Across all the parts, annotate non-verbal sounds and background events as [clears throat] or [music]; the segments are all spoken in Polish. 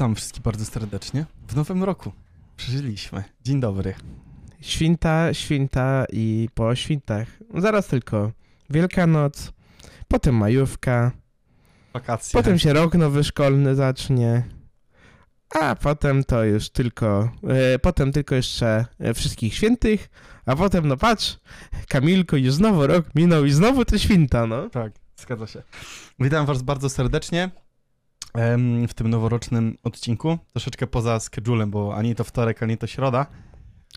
Witam wszystkich bardzo serdecznie. W nowym roku przeżyliśmy. Dzień dobry. Święta, święta i po świętach. Zaraz tylko Wielkanoc, potem majówka, Wakacje. potem się rok nowy szkolny zacznie, a potem to już tylko, e, potem tylko jeszcze e, wszystkich świętych, a potem no patrz, Kamilko, już znowu rok minął i znowu to święta, no. Tak, zgadza się. Witam was bardzo serdecznie w tym noworocznym odcinku. Troszeczkę poza schedulem, bo ani to wtorek, ani to środa,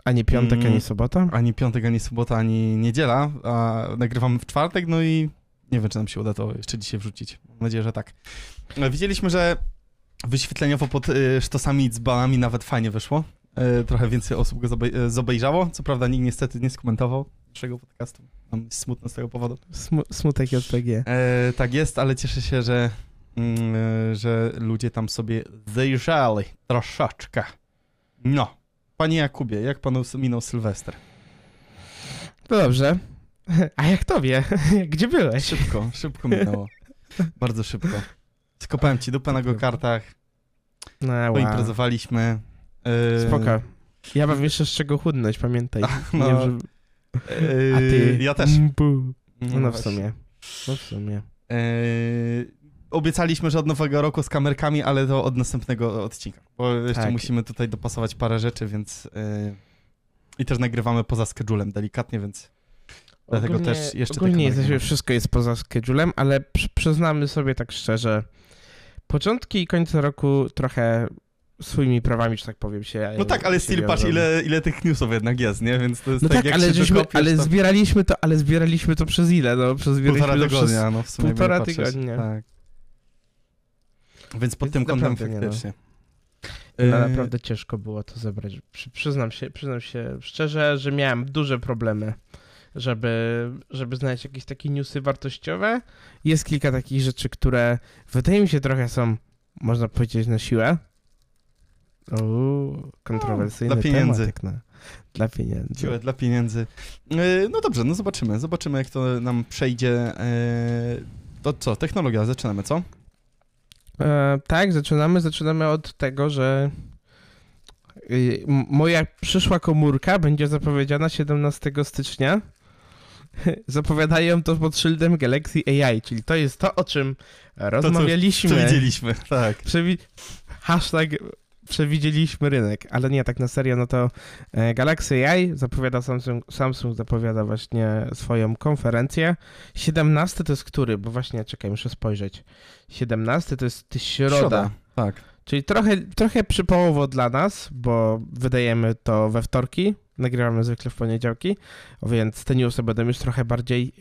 A nie piątek, Mm. ani sobota? ani piątek, ani sobota, ani niedziela, a nagrywamy w czwartek, no i nie wiem, czy nam się uda to jeszcze dzisiaj wrzucić. Mam nadzieję, że tak. E, Widzieliśmy, że wyświetleniowo pod y, sztosami i dzbanami nawet fajnie wyszło. E, Trochę więcej osób go zobe- e, zobejrzało. Co prawda nikt niestety nie skomentował naszego podcastu. Mam smutno z tego powodu. Smu- smutek JPG. E, tak jest, ale cieszę się, że, e, że ludzie tam sobie zajrzeli troszeczkę. No. Panie Jakubie, jak panu minął Sylwester? No dobrze. [laughs] A jak tobie? [laughs] Gdzie byłeś? Szybko, szybko minęło. [laughs] Bardzo szybko. Skopałem ci dupę na go-kartach, No, wow. poimprezowaliśmy. E, Spoko. Ja mam jeszcze z czego chudnąć, pamiętaj. no, Nie, że... e, A ty? Ja też. No, No w sumie. No w sumie. E, obiecaliśmy, że od nowego roku z kamerkami, ale to od następnego odcinka, bo jeszcze Tak. musimy tutaj dopasować parę rzeczy, więc e, i też nagrywamy poza schedulem delikatnie, więc dlatego Ogólnie- też jeszcze Ogólnie jesteśmy, wszystko jest poza schedulem, ale przy, przyznamy sobie tak szczerze, początki i końce roku trochę swoimi prawami, że tak powiem, się No tak, ale still patrz ile, ile tych newsów jednak jest, nie? Więc to jest No tak, tak, jak ale, się żeśmy, dokopiesz, ale to zbieraliśmy to, ale zbieraliśmy to przez ile? No, przez półtora tygodnia, no w sumie półtora tygodnia. Tak. Więc pod Więc tym kątem naprawdę, nie no. faktycznie. No, E, naprawdę ciężko było to zebrać. Przy, przyznam, się, przyznam się szczerze, że miałem duże problemy, żeby, żeby znaleźć jakieś takie newsy wartościowe. Jest kilka takich rzeczy, które wydaje mi się trochę są, można powiedzieć, na siłę. Uuu, kontrowersyjny dla pieniędzy. temat. Na, dla pieniędzy. Siłę dla pieniędzy. E, No dobrze, no zobaczymy. Zobaczymy, jak to nam przejdzie. E, To co, technologia, zaczynamy, co? E, tak, zaczynamy. Zaczynamy od tego, że y, moja przyszła komórka będzie zapowiedziana 17 stycznia. [laughs] Zapowiadają to pod szyldem Galaxy AI, czyli to jest to, o czym rozmawialiśmy. Przewidzieliśmy, tak. Przewi- hashtag przewidzieliśmy rynek, ale nie, tak na serio, no to e, Galaxy AI zapowiada Samsung, Samsung zapowiada właśnie swoją konferencję. 17 to jest który? Bo właśnie, czekaj, muszę spojrzeć. 17 to jest środa. Tak. Czyli trochę, trochę przypołowo dla nas, bo wydajemy to we wtorki, nagrywamy zwykle w poniedziałki, więc te newsy będą już trochę bardziej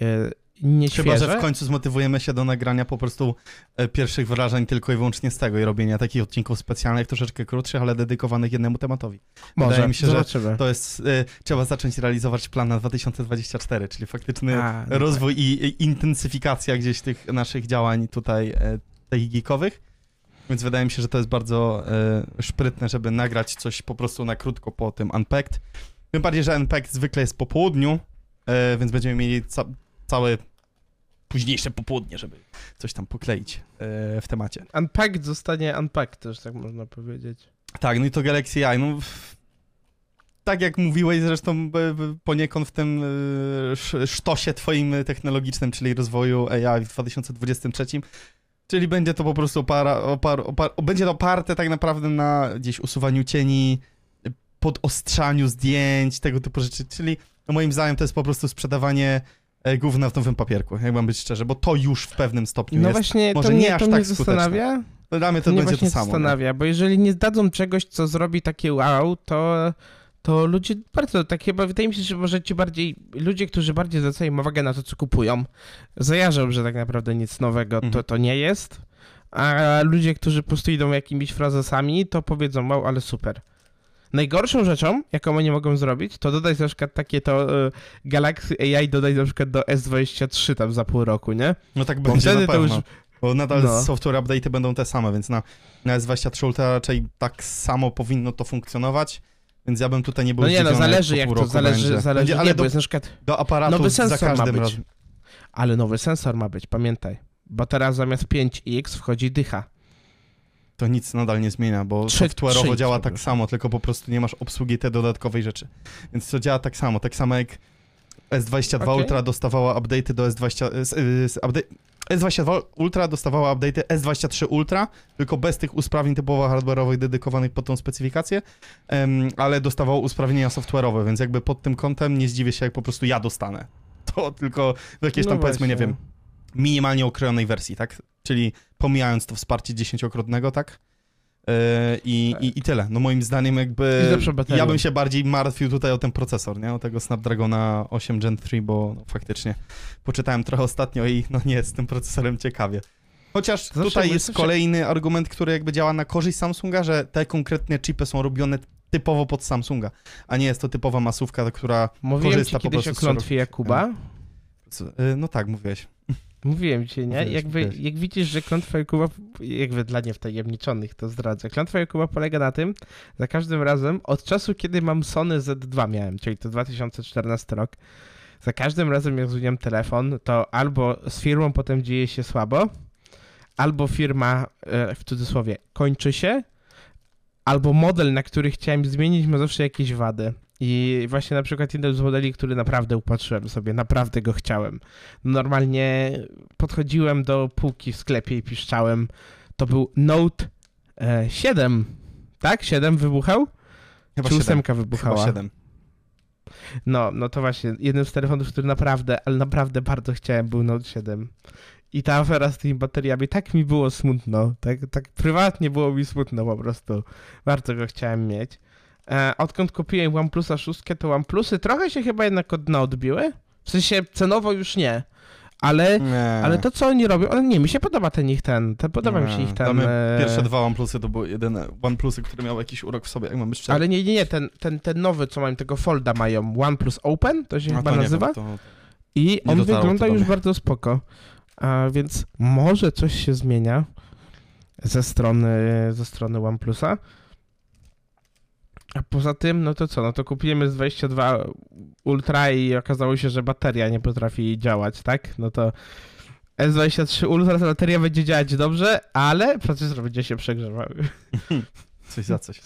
e, nieświeże. Chyba, że w końcu zmotywujemy się do nagrania po prostu e, pierwszych wrażeń tylko i wyłącznie z tego i robienia takich odcinków specjalnych, troszeczkę krótszych, ale dedykowanych jednemu tematowi. Może, wydaje mi się, że zobaczymy. To jest, e, trzeba zacząć realizować plan na 2024, czyli faktyczny A, no rozwój i, i intensyfikacja gdzieś tych naszych działań tutaj e, tych geekowych. Więc wydaje mi się, że to jest bardzo e, szprytne, żeby nagrać coś po prostu na krótko po tym Unpacked. Tym bardziej, że Unpacked zwykle jest po południu, e, więc będziemy mieli całe późniejsze popołudnie, żeby coś tam pokleić e, w temacie. Unpacked zostanie unpacked, też tak można powiedzieć. Tak, no i to Galaxy Eye, no... Tak jak mówiłeś zresztą poniekąd w tym sz- sztosie twoim technologicznym, czyli rozwoju AI w 2023, czyli będzie to po prostu opara, opar, opar, będzie to oparte tak naprawdę na gdzieś usuwaniu cieni, podostrzaniu zdjęć, tego typu rzeczy, czyli no moim zdaniem to jest po prostu sprzedawanie e, gówna w nowym papierku, jak mam być szczery, bo to już w pewnym stopniu No jest. właśnie, może to nie mnie, aż to tak skuteczne. zastanawia. Dla mnie to To będzie to samo. nie? zastanawia, bo jeżeli nie zdadzą czegoś, co zrobi takie wow, to, to ludzie bardzo, tak chyba wydaje mi się, że może ci bardziej, ludzie, którzy bardziej zwracają uwagę na to, co kupują, zajarzą, że tak naprawdę nic nowego to, Mhm. to nie jest, a ludzie, którzy po prostu idą jakimiś frazesami, to powiedzą wow, ale super. Najgorszą rzeczą, jaką oni mogą zrobić, to dodać na przykład takie to y, Galaxy AI dodać na przykład do S23 tam za pół roku, nie? No tak Bo będzie wtedy na to pewno. już Bo nadal No. software update'y będą te same, więc na, na S23 Ultra raczej tak samo powinno to funkcjonować. Więc ja bym tutaj nie był No nie, no zależy jak pół to zależy, będzie. zależy Będzie, nie, ale bo do, jest na przykład do aparatu nowy za sensor ma każdym być. razem. Ale nowy sensor ma być, pamiętaj. Bo teraz zamiast 5X wchodzi dycha. To nic nadal nie zmienia, bo Trzy- software'owo działa tak samo, tylko po prostu nie masz obsługi tej dodatkowej rzeczy. Więc to działa tak samo, tak samo jak S22 Okej. Ultra dostawała update'y do S20... S, s, update, S22 Ultra dostawała update'y S23 Ultra, tylko bez tych usprawnień typowo hardware'owych dedykowanych pod tą specyfikację, em, ale dostawała usprawnienia software'owe, więc jakby pod tym kątem nie zdziwię się, jak po prostu ja dostanę. [laughs] To tylko w jakiejś tam, No powiedzmy, nie właśnie. wiem, minimalnie okrojonej wersji, tak? Czyli pomijając to wsparcie dziesięciokrotnego, tak? Yy, i, i, I tyle. No moim zdaniem jakby ja bym się bardziej martwił tutaj o ten procesor, nie? O tego Snapdragona 8 Gen 3, bo no, faktycznie poczytałem trochę ostatnio i no nie jest z tym procesorem ciekawie. Chociaż tutaj jest zawsze- kolejny argument, który jakby działa na korzyść Samsunga, że te konkretne chipy są robione typowo pod Samsunga, a nie jest to typowa masówka, która... Mówiłem korzysta ci po prostu o klątwie Jakuba. Yy, No tak, mówiłeś. Mówiłem ci, nie? Mówiłeś, Jakby, mówiłeś. jak widzisz, że klątwa Jakuba, jakby dla niewtajemniczonych to zdradzę. Klątwa Jakuba polega na tym, za każdym razem, od czasu, kiedy mam Sony Z2 miałem, czyli to 2014 rok, za każdym razem jak zmieniam telefon, to albo z firmą potem dzieje się słabo, albo firma, e, w cudzysłowie, kończy się, albo model, na który chciałem zmienić, ma zawsze jakieś wady. I właśnie na przykład jeden z modeli, który naprawdę upatrzyłem sobie, naprawdę go chciałem. Normalnie podchodziłem do półki w sklepie i piszczałem. To był Note e, 7. Tak? 7 wybuchał? Chyba Czy 7. ósemka wybuchała? Chyba 7. No, no to właśnie, jeden z telefonów, który naprawdę, ale naprawdę bardzo chciałem, był Note 7. I ta afera z tymi bateriami, tak mi było smutno, tak, tak prywatnie było mi smutno po prostu. Bardzo go chciałem mieć. E, odkąd kupiłem OnePlusa 6, to OnePlusy trochę się chyba jednak od dna odbiły. W sensie cenowo już nie, ale, Nie. ale to co oni robią, ale nie, mi się podoba ten ich ten, ten podoba mi się Nie. ich ten... e, Pierwsze dwa OnePlusy to były jedyne OnePlusy, które miały jakiś urok w sobie, jak mam być szczery. Ale nie, nie, nie, ten, ten, ten nowy, co mają, tego Folda mają, OnePlus Open, to się No chyba to nie nazywa. Wiem, to... I on wygląda już bardzo spoko. A więc może coś się zmienia ze strony, ze strony OnePlusa. A poza tym, no to co? No to kupiłem S22 Ultra i okazało się, że bateria nie potrafi działać, tak? No to S23 Ultra ta bateria będzie działać dobrze, ale procesor będzie się przegrzewał. [laughs] Coś za coś.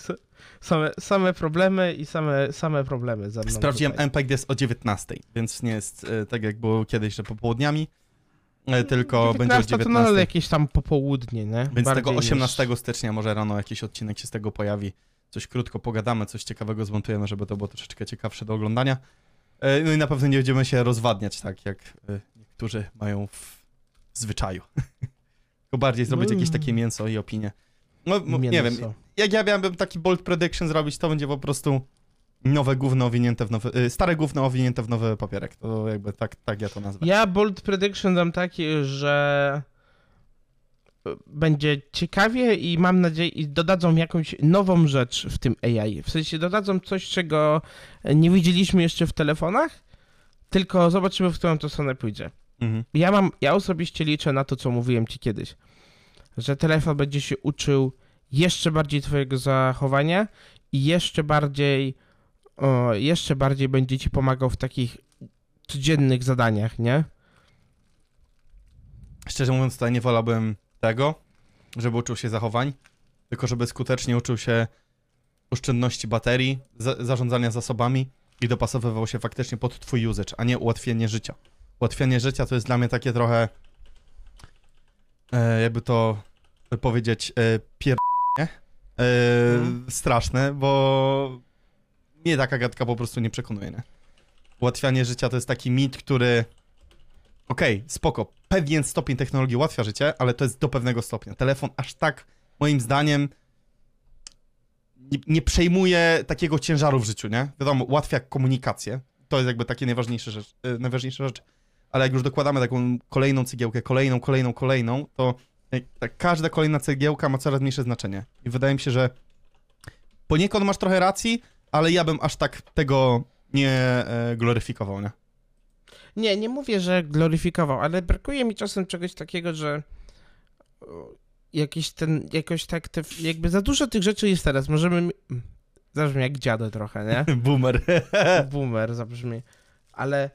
Same, same problemy i same, same problemy ze mną. Sprawdziłem, tutaj. MPEG jest o 19, więc nie jest e, tak jak było kiedyś, że popołudniami, e, tylko będzie o 19 to nadal 19. jakieś tam popołudnie, nie? Więc Bardziej tego niż- 18 stycznia może rano jakiś odcinek się z tego pojawi. Coś krótko pogadamy, coś ciekawego zmontujemy, żeby to było troszeczkę ciekawsze do oglądania. E, No i na pewno nie będziemy się rozwadniać tak, jak e, niektórzy mają w zwyczaju. [laughs] Tylko bardziej zrobić jakieś takie mięso i opinie. No, no nie wiem, jak ja miałbym taki bold prediction zrobić, to będzie po prostu nowe gówno owinięte w nowy, y, stare gówno owinięte w nowy papierek. To jakby tak, tak ja to nazwę. Ja bold prediction dam taki, że będzie ciekawie i mam nadzieję, i dodadzą jakąś nową rzecz w tym AI. W sensie dodadzą coś, czego nie widzieliśmy jeszcze w telefonach, tylko zobaczymy, w którą to stronę pójdzie. Mhm. Ja mam, ja osobiście liczę na to, co mówiłem ci kiedyś, że telefon będzie się uczył jeszcze bardziej twojego zachowania i jeszcze bardziej, o, jeszcze bardziej będzie ci pomagał w takich codziennych zadaniach, nie? Szczerze mówiąc, tutaj nie wolałbym tego, żeby uczył się zachowań, tylko żeby skutecznie uczył się oszczędności baterii, za, zarządzania zasobami i dopasowywał się faktycznie pod twój usage, a nie ułatwienie życia. Ułatwianie życia to jest dla mnie takie trochę, e, jakby to powiedzieć, e, pier... E, Mhm. straszne, bo mnie taka gadka po prostu nie przekonuje, nie? Ułatwianie życia to jest taki mit, który okej, spoko, pewien stopień technologii ułatwia życie, ale to jest do pewnego stopnia. Telefon aż tak, moim zdaniem, nie, nie przejmuje takiego ciężaru w życiu, nie? Wiadomo, ułatwia komunikację, to jest jakby takie najważniejsze rzecz, y, najważniejsza rzecz, ale jak już dokładamy taką kolejną cegiełkę, kolejną, kolejną, kolejną, to y, tak każda kolejna cegiełka ma coraz mniejsze znaczenie. I wydaje mi się, że poniekąd masz trochę racji, ale ja bym aż tak tego nie e, gloryfikował, nie? Nie, nie mówię, że gloryfikował, ale brakuje mi czasem czegoś takiego, że o, jakiś ten, jakoś tak, te, jakby za dużo tych rzeczy jest teraz. Możemy, mm, zabrzmi jak dziadę trochę, nie? [laughs] Boomer. [laughs] Boomer zabrzmi, ale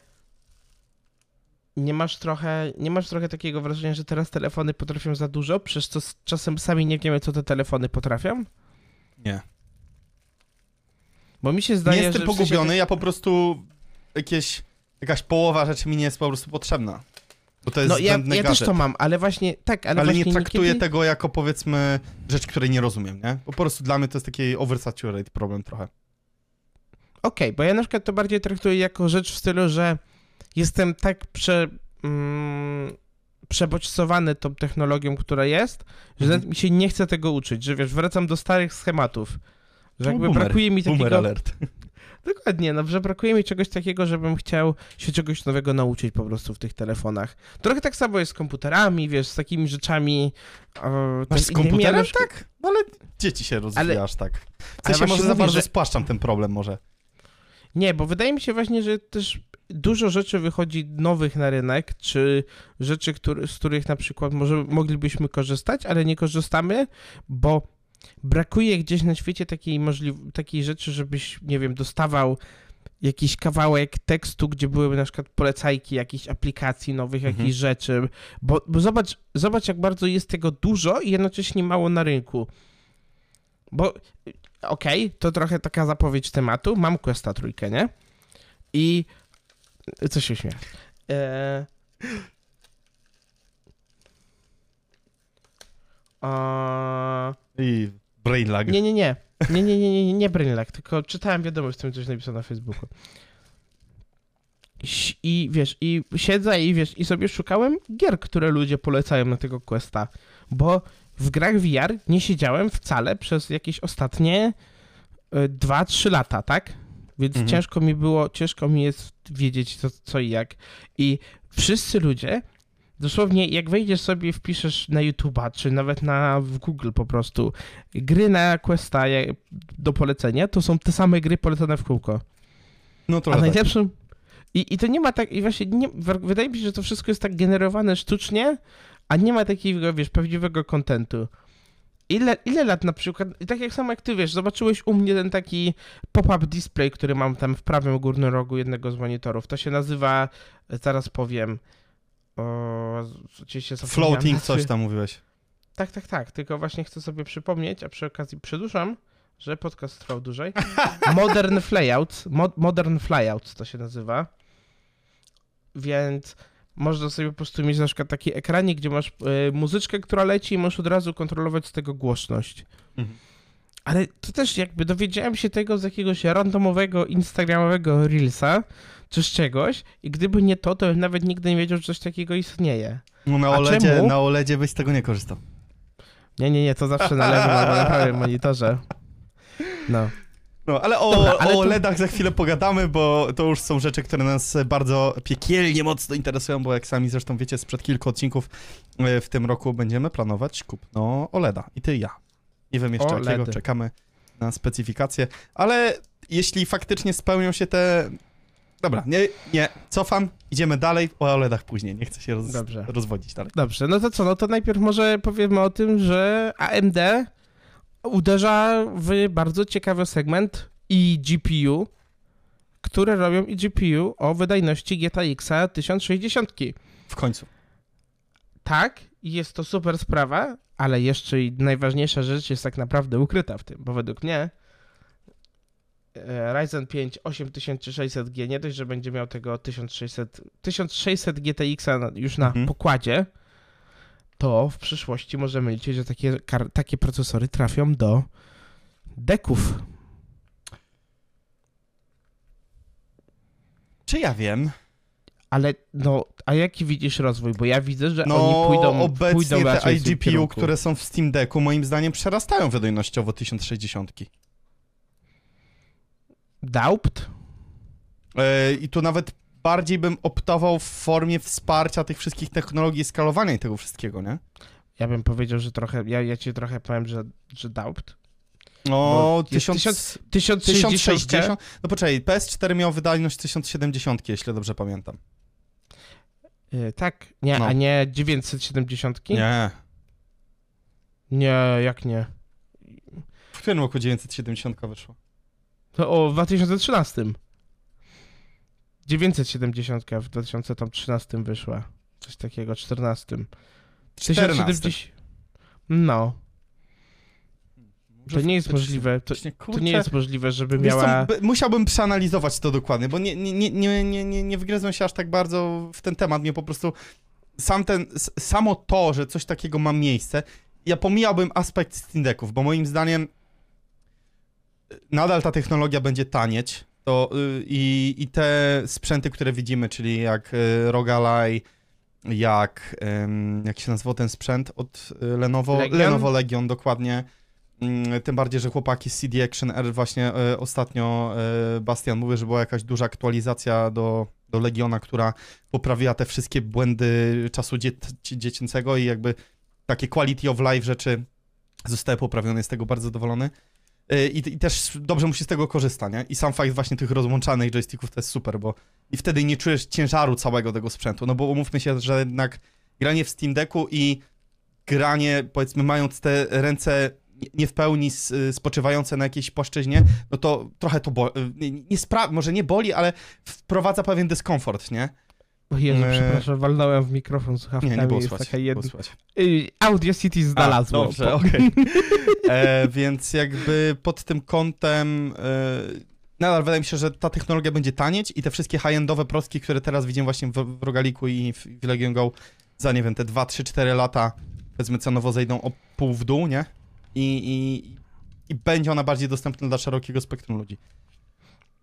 nie masz trochę, nie masz trochę takiego wrażenia, że teraz telefony potrafią za dużo, przez co czasem sami nie wiemy, co te telefony potrafią? Nie. Bo mi się zdaje, nie jestem że pogubiony, ja po prostu jakieś, jakaś połowa rzeczy mi nie jest po prostu potrzebna. Bo to jest No ja, ja też to mam, ale właśnie, tak, ale, Ale, właśnie nie traktuję niekiedy... tego jako powiedzmy rzecz, której nie rozumiem, nie? Bo po prostu dla mnie to jest taki oversaturate problem trochę. Okej, bo ja na przykład to bardziej traktuję jako rzecz w stylu, że jestem tak prze, mm, przebodźcowany tą technologią, która jest, że nawet mi się nie chce tego uczyć, że wiesz, wracam do starych schematów. Że jakby Boomer. brakuje mi Boomer takiego... alert. Dokładnie, no, że brakuje mi czegoś takiego, żebym chciał się czegoś nowego nauczyć po prostu w tych telefonach. Trochę tak samo jest z komputerami, wiesz, z takimi rzeczami e, Masz z komputerem ale tak? No ale dzieci się rozwijasz tak. W Ale sensie właśnie może za bardzo że- spłaszczam ten problem może. Nie, bo wydaje mi się właśnie, że też dużo rzeczy wychodzi nowych na rynek, czy rzeczy, który, z których na przykład może moglibyśmy korzystać, ale nie korzystamy, bo brakuje gdzieś na świecie takiej, możli- takiej rzeczy, żebyś, nie wiem, dostawał jakiś kawałek tekstu, gdzie byłyby na przykład polecajki jakichś aplikacji nowych, Mhm. jakichś rzeczy, bo, bo zobacz, zobacz, jak bardzo jest tego dużo i jednocześnie mało na rynku. Bo okej, to trochę taka zapowiedź tematu. Mam Questa trójkę, nie? I co się śmieje? Eee... A... I brain lag. Nie, nie, nie. Nie, nie, nie, nie, nie, nie Brainlag, tylko czytałem wiadomość, z tym coś napisał na Facebooku. I wiesz, i siedzę i wiesz, i sobie szukałem gier, które ludzie polecają na tego Questa, bo w grach VR nie siedziałem wcale przez jakieś ostatnie 2-3 lata, tak? Więc Mhm. ciężko mi było, ciężko mi jest wiedzieć co, co i jak. I wszyscy ludzie, dosłownie jak wejdziesz sobie, wpiszesz na YouTube'a, czy nawet na w Google po prostu, gry na Questa do polecenia, to są te same gry polecane w kółko. No A trochę tak. najlepszym... I, I to nie ma tak, i właśnie nie, wydaje mi się, że to wszystko jest tak generowane sztucznie, a nie ma takiego, wiesz, prawdziwego kontentu. Ile, ile lat na przykład, tak jak samo jak ty wiesz, zobaczyłeś u mnie ten taki pop-up display, który mam tam w prawym górnym rogu jednego z monitorów. To się nazywa, zaraz powiem, o, oczywiście Floating coś tam mówiłeś. Tak, tak, tak, tylko właśnie chcę sobie przypomnieć, a przy okazji przedłużam, że podcast trwał dłużej. [laughs] Modern Flyouts, mo Modern Flyouts to się nazywa. Więc można sobie po prostu mieć na przykład taki ekranik, gdzie masz y, muzyczkę, która leci i możesz od razu kontrolować z tego głośność. Mhm. Ale to też jakby dowiedziałem się tego z jakiegoś randomowego instagramowego reelsa, czy z czegoś i gdyby nie to, to bym nawet nigdy nie wiedział, że coś takiego istnieje. No na A OLEDzie, czemu? na OLEDzie byś z tego nie korzystał. Nie, nie, nie, to zawsze na lewym albo na prawym monitorze. No. No, ale o, Dobra, ale o to- OLEDach za chwilę pogadamy, bo to już są rzeczy, które nas bardzo piekielnie mocno interesują, bo jak sami zresztą wiecie, sprzed kilku odcinków e, w tym roku będziemy planować kupno OLEDa. I ty i ja. Nie wiem jeszcze OLEDy. jakiego, czekamy na specyfikację, ale jeśli faktycznie spełnią się te... Dobra, nie, nie, cofam, idziemy dalej, o OLEDach później, nie chcę się roz, Dobrze. rozwodzić dalej. Dobrze, no to co, no to najpierw może powiemy o tym, że AMD uderza w bardzo ciekawy segment i GPU, które robią i GPU o wydajności GTX 1060. W końcu. Tak, jest to super sprawa, ale jeszcze najważniejsza rzecz jest tak naprawdę ukryta w tym, bo według mnie e, Ryzen 5 8600G nie dość, że będzie miał tego 1600, 1600 GTX już na Mhm. pokładzie, to w przyszłości możemy liczyć, że takie, takie procesory trafią do deków. Czy ja wiem? Ale no, a jaki widzisz rozwój? Bo ja widzę, że No, oni pójdą, obecnie pójdą te iGPU, które są w Steam Decku, moim zdaniem przerastają wydajnościowo 1060. Daupt? Yy, I tu nawet bardziej bym optował w formie wsparcia tych wszystkich technologii, skalowania i tego wszystkiego, nie? Ja bym powiedział, że trochę, ja, ja ci trochę powiem, że, że Daupt. No, Bo jest 1000, 1060, 1060. No poczekaj, PS4 miał wydajność 1070, jeśli dobrze pamiętam. Y, tak, nie, No. a nie 970? Nie. Nie, jak nie? W którym roku 970 wyszło? To o, w 2013. 970 w 2013 wyszła. Coś takiego, 14. 14. 1070. No, to nie jest możliwe. To, to nie jest możliwe, żeby co, miała. b- musiałbym przeanalizować to dokładnie, bo nie, nie, nie, nie, nie, nie, wgryzłem się aż tak bardzo w ten temat. Mnie po prostu sam ten, samo to, że coś takiego ma miejsce, ja pomijałbym aspekt Steam Decków, bo moim zdaniem y, nadal ta technologia będzie tanieć. To, y, i, I te sprzęty, które widzimy, czyli jak y, ROG Ally, jak, jak się nazywał ten sprzęt od Lenovo, Legion? Lenovo Legion, dokładnie. Mm, Tym bardziej, że chłopaki z CD Action R właśnie e, ostatnio e, Bastian mówił, że była jakaś duża aktualizacja do, do Legiona, która poprawiła te wszystkie błędy czasu dzie dziecięcego i jakby takie quality of life rzeczy zostały poprawione, jest tego bardzo zadowolony. E, I, I też dobrze mu się z tego korzysta, nie? I sam fakt właśnie tych rozłączanych joysticków to jest super, bo i wtedy nie czujesz ciężaru całego tego sprzętu, no bo umówmy się, że jednak granie w Steam Decku i granie, powiedzmy, mając te ręce nie- w pełni s- spoczywające na jakiejś płaszczyźnie, no to trochę to boli. Nie, nie spra- może nie boli, ale wprowadza pewien dyskomfort, nie? O Jezu, Eee. przepraszam, walnąłem w mikrofon słuchawkami. Nie, nie było słychać. Y, Audio City znalazło. A, dobrze, okej. [laughs] E, Więc jakby pod tym kątem e, nadal wydaje mi się, że ta technologia będzie tanieć i te wszystkie high-endowe prostki, które teraz widzimy właśnie w, w Rogaliku i w, w Legion Go za, nie wiem, te 2, 3, 4 lata powiedzmy cenowo zejdą o pół w dół, nie? I, i, i będzie ona bardziej dostępna dla szerokiego spektrum ludzi.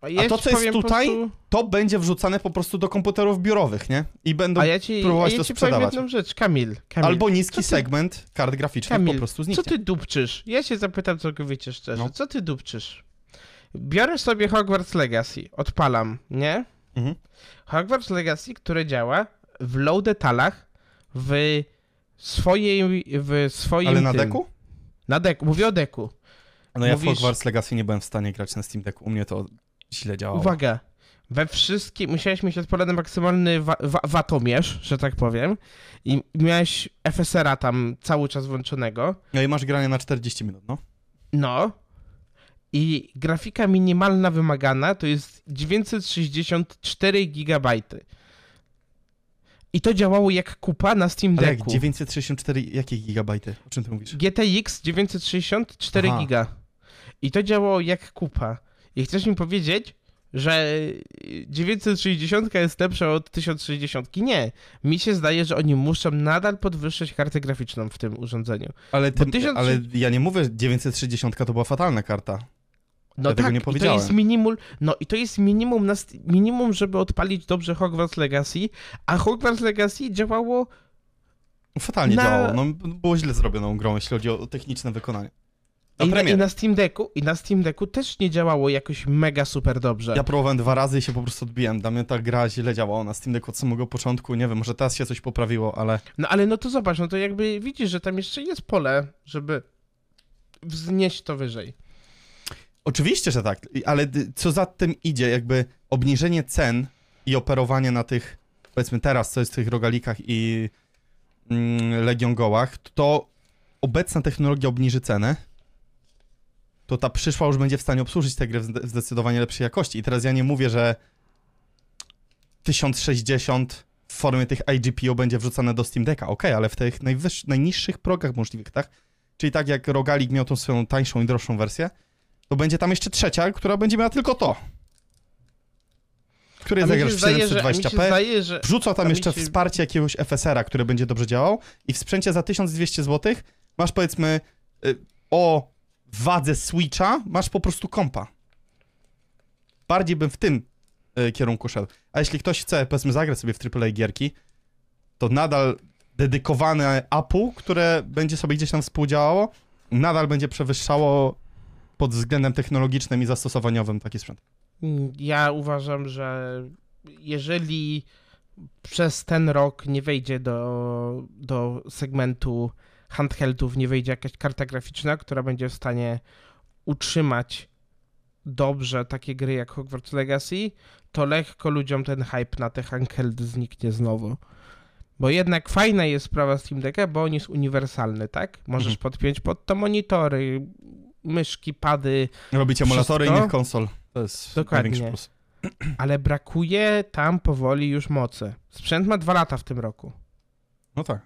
Ja to, ci co jest tutaj, prostu- To będzie wrzucane po prostu do komputerów biurowych, nie? I będą A ja ci, a próbować ja to ci powiem sprzedawać. jedną rzecz, Kamil. Kamil Albo niski co segment kart graficznych Kamil, po prostu Co zniknie. ty dupczysz? Ja się zapytam całkowicie szczerze. No. Co ty dupczysz? Biorę sobie Hogwarts Legacy, odpalam, nie? Mhm. Hogwarts Legacy, które działa w low detalach, w swojej, w swoim Ale na tym- deku? Na deku, mówię o deku. No ja w Mówisz- Hogwarts Legacy nie byłem w stanie grać na Steam Decku. U mnie to źle działało. Uwaga, we wszystkim, musiałeś mieć odpalony maksymalny wa wa watomierz, że tak powiem, i miałeś FSR-a tam cały czas włączonego, No i masz granie na 40 minut, no. no, i grafika minimalna wymagana to jest 964 GB. I to działało jak kupa na Steam Ale jak Decku. 964, jakie gigabajty? O czym ty mówisz? GTX 964 Aha. giga. I to działało jak kupa. I chcesz mi powiedzieć, że 960 jest lepsza od 1060? Nie. Mi się zdaje, że oni muszą nadal podwyższyć kartę graficzną w tym urządzeniu. Ale, ty, 1000 ale ja nie mówię, że 960 to była fatalna karta. No Ja tak, nie i to powiedziałem. jest minimum, no i to jest minimum, na, minimum, żeby odpalić dobrze Hogwarts Legacy, a Hogwarts Legacy działało Fatalnie Na- działało. No, było źle zrobioną grą, jeśli chodzi o techniczne wykonanie. Na i na, i na Steam Decku, i na Steam Decku też nie działało jakoś mega super dobrze. Ja próbowałem dwa razy i się po prostu odbiłem. Dla mnie ta gra źle działała na Steam Decku od samego początku. Nie wiem, może teraz się coś poprawiło, ale No ale no to zobacz, no to jakby widzisz, że tam jeszcze jest pole, żeby wznieść to wyżej. Oczywiście, że tak, ale co za tym idzie, jakby obniżenie cen i operowanie na tych, powiedzmy teraz, co jest w tych rogalikach i mm, Legion Gołach, to obecna technologia obniży cenę, to ta przyszła już będzie w stanie obsłużyć tę grę w zde- w zdecydowanie lepszej jakości. I teraz ja nie mówię, że 1060 w formie tych IGPO będzie wrzucane do Steam Decka, okej, ale w tych najniższych progach możliwych, tak? Czyli tak jak Rogalik miał tą swoją tańszą i droższą wersję, to będzie tam jeszcze trzecia, która będzie miała tylko to. Który A mi zagrasz się w zdaje, że, a mi się 720p, zdaje, że wrzuca tam jeszcze się- wsparcie jakiegoś FSR-a, który będzie dobrze działał i w sprzęcie za 1200 zł masz powiedzmy y, o wadze Switcha, masz po prostu kompa. Bardziej bym w tym y, kierunku szedł. A jeśli ktoś chce, powiedzmy, zagrać sobie w AAA gierki, to nadal dedykowane Apple, które będzie sobie gdzieś tam współdziałało, nadal będzie przewyższało pod względem technologicznym i zastosowaniowym taki sprzęt. Mm, Ja uważam, że jeżeli przez ten rok nie wejdzie do, do segmentu handheldów, nie wejdzie jakaś karta graficzna, która będzie w stanie utrzymać dobrze takie gry jak Hogwarts Legacy, to lekko ludziom ten hype na te handheldy zniknie znowu. Bo jednak fajna jest sprawa Steam Decka, bo on jest uniwersalny, tak? Możesz Mhm. podpiąć pod to monitory, myszki, pady, Robić emulatory Wszystko? innych konsol. To jest Dokładnie. plus. [clears throat] ale brakuje tam powoli już mocy. Sprzęt ma dwa lata w tym roku. No tak.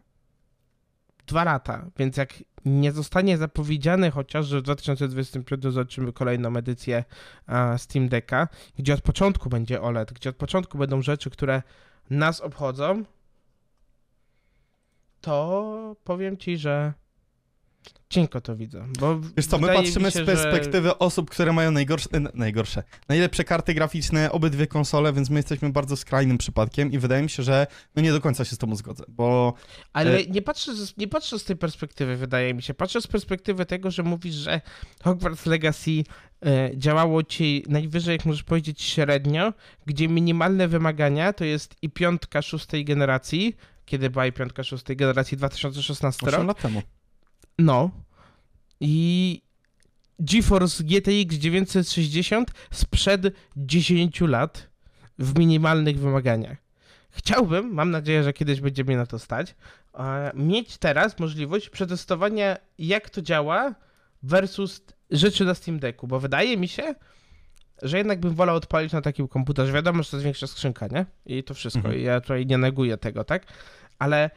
Dwa lata, więc jak nie zostanie zapowiedziane chociaż, że w 2025 zobaczymy kolejną edycję Steam Decka, gdzie od początku będzie OLED, gdzie od początku będą rzeczy, które nas obchodzą, to powiem ci, że cienko to widzę. Bo Wiesz co, my patrzymy się, z perspektywy osób, które mają najgorsze, e, najgorsze, najlepsze karty graficzne, obydwie konsole, więc my jesteśmy bardzo skrajnym przypadkiem i wydaje mi się, że no nie do końca się z tobą zgodzę, bo Ale E- nie patrzę, z, nie patrzę z tej perspektywy, wydaje mi się. Patrzę z perspektywy tego, że mówisz, że Hogwarts Legacy e, działało ci najwyżej, jak możesz powiedzieć, średnio, gdzie minimalne wymagania to jest i piątka szóstej generacji, kiedy była i piątka szóstej generacji 2016 8 rok. lat temu. No. I GeForce GTX 960 sprzed 10 lat w minimalnych wymaganiach. Chciałbym, mam nadzieję, że kiedyś będzie mnie na to stać, mieć teraz możliwość przetestowania, jak to działa versus rzeczy na Steam Decku, bo wydaje mi się, że jednak bym wolał odpalić na takim komputerze. Wiadomo, że to jest większa skrzynka, nie? I to wszystko. Mhm. Ja tutaj nie neguję tego, tak? Ale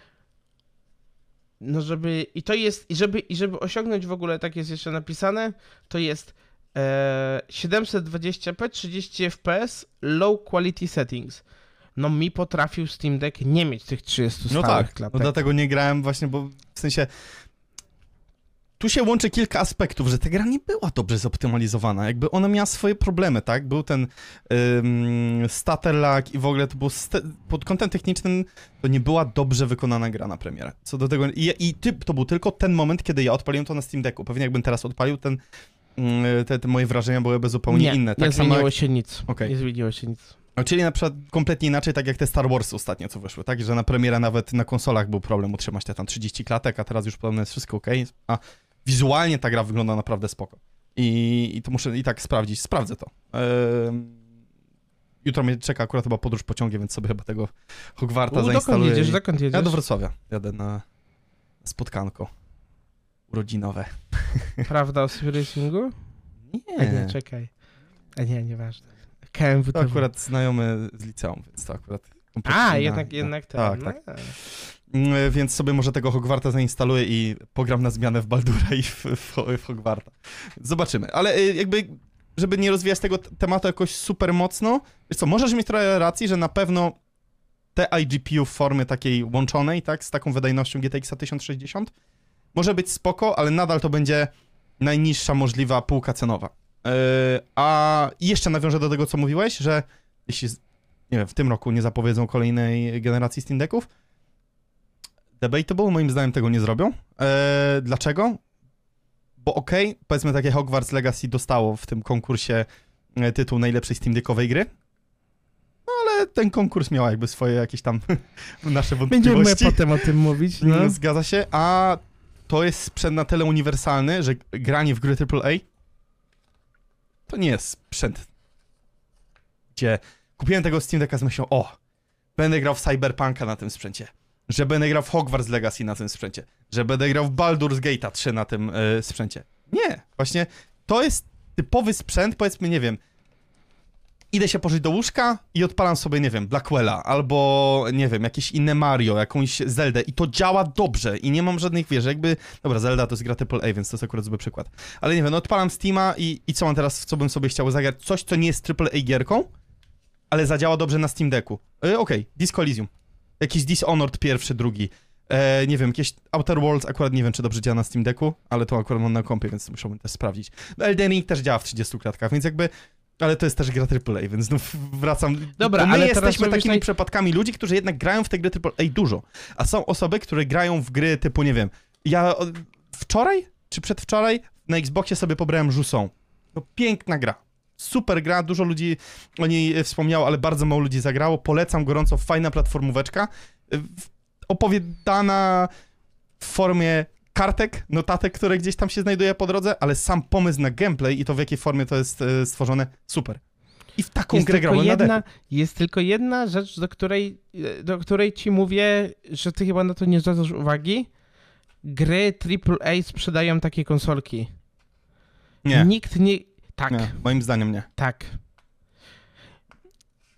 no żeby i to jest i żeby i żeby osiągnąć w ogóle tak jest jeszcze napisane, to jest e, 720p 30 fps low quality settings. No mi potrafił Steam Deck nie mieć tych 30 No stałych tak, klatek. no dlatego nie grałem właśnie, bo w sensie tu się łączy kilka aspektów, że ta gra nie była dobrze zoptymalizowana, jakby ona miała swoje problemy, tak? Był ten ym, stutter lag i w ogóle to było ste- pod kątem technicznym to nie była dobrze wykonana gra na premierę. Co do tego i, i ty, to był tylko ten moment, kiedy ja odpaliłem to na Steam Decku. Pewnie jakbym teraz odpalił ten mm, te, te moje wrażenia byłyby zupełnie nie, inne. nie Tak samo zmieniło jak, się nic. Okej. Nie zmieniło się nic. Czyli na przykład kompletnie inaczej, tak jak te Star Wars ostatnio co wyszły, tak? Że na premierę nawet na konsolach był problem utrzymać te tam 30 klatek, a teraz już podobno jest wszystko ok. A wizualnie ta gra wygląda naprawdę spoko. I, i to muszę i tak sprawdzić. Sprawdzę to. Jutro mnie czeka akurat chyba podróż pociągiem, więc sobie chyba tego Hogwarta U, dokąd zainstaluję. jedziesz? i- Dokąd jedziesz? Ja do Wrocławia jadę na spotkanko urodzinowe. [laughs] Prawda o Racingu? A nie, Nie, czekaj. A nie, nieważne. KMW to akurat znajomy z liceum, więc to akurat A, inna- jednak, inna- jednak ten. Tak, no. tak. Mm, Więc sobie może tego Hogwarta zainstaluję i pogram na zmianę w Baldura i w, w, w Hogwarta. Zobaczymy. Ale y, jakby, żeby nie rozwijać tego tematu jakoś super mocno, wiesz co, możesz mieć trochę racji, że na pewno te iGPU w formie takiej łączonej, tak, z taką wydajnością GTX 1060 może być spoko, ale nadal to będzie najniższa możliwa półka cenowa. Yy, a jeszcze nawiążę do tego, co mówiłeś, że jeśli, nie wiem, w tym roku nie zapowiedzą kolejnej generacji Steam Decków, Debatable, moim zdaniem tego nie zrobią. Eee, dlaczego? Bo okej, powiedzmy takie Hogwarts Legacy dostało w tym konkursie e, tytuł najlepszej Steam Deckowej gry, no ale ten konkurs miał jakby swoje jakieś tam [laughs] nasze Będziemy wątpliwości. potem o tym mówić. No. [laughs] Zgadza się, a to jest sprzęt na tyle uniwersalny, że granie w gry AAA to nie jest sprzęt, gdzie kupiłem tego Steam Decka z myślą, o, będę grał w Cyberpunka na tym sprzęcie, że będę grał w Hogwarts Legacy na tym sprzęcie, że będę grał w Baldur's Gate'a 3 na tym e, sprzęcie. Nie, właśnie to jest typowy sprzęt, powiedzmy, nie wiem, idę się pożyć do łóżka i odpalam sobie, nie wiem, Blackwella albo, nie wiem, jakieś inne Mario, jakąś Zeldę i to działa dobrze i nie mam żadnych, wiesz, jakby, dobra, Zelda to jest gra AAA, więc to jest akurat zły przykład, ale nie wiem, no odpalam Steama i, i co mam teraz, w co bym sobie chciał zagrać? Coś, co nie jest AAA gierką, ale zadziała dobrze na Steam Decku. E, Okej, Disco Elysium. Jakiś Dishonored pierwszy, drugi. E, nie wiem, jakieś Outer Worlds, akurat nie wiem, czy dobrze działa na Steam Decku, ale to akurat mam na kompie, więc musiałbym też sprawdzić. No, Elden Ring też działa w 30 klatkach, więc jakby ale to jest też gra AAA, więc znów wracam. Dobra, Bo my ale jesteśmy takimi naj- przypadkami ludzi, którzy jednak grają w te gry AAA dużo. A są osoby, które grają w gry typu, nie wiem, ja wczoraj czy przedwczoraj na Xboxie sobie pobrałem Jusą. No piękna gra. Super gra, dużo ludzi o niej e, wspomniało, ale bardzo mało ludzi zagrało. Polecam gorąco, fajna platformóweczka. e, Opowiadana w formie kartek, notatek, które gdzieś tam się znajduje po drodze, ale sam pomysł na gameplay i to w jakiej formie to jest e, stworzone, super. I w taką Jest grę grałem na jedna, jest tylko jedna rzecz, do której, do której ci mówię, że ty chyba na to nie zwracasz uwagi. Gry AAA sprzedają takie konsolki. Nie, Nikt nie... Tak, nie, moim zdaniem nie. tak.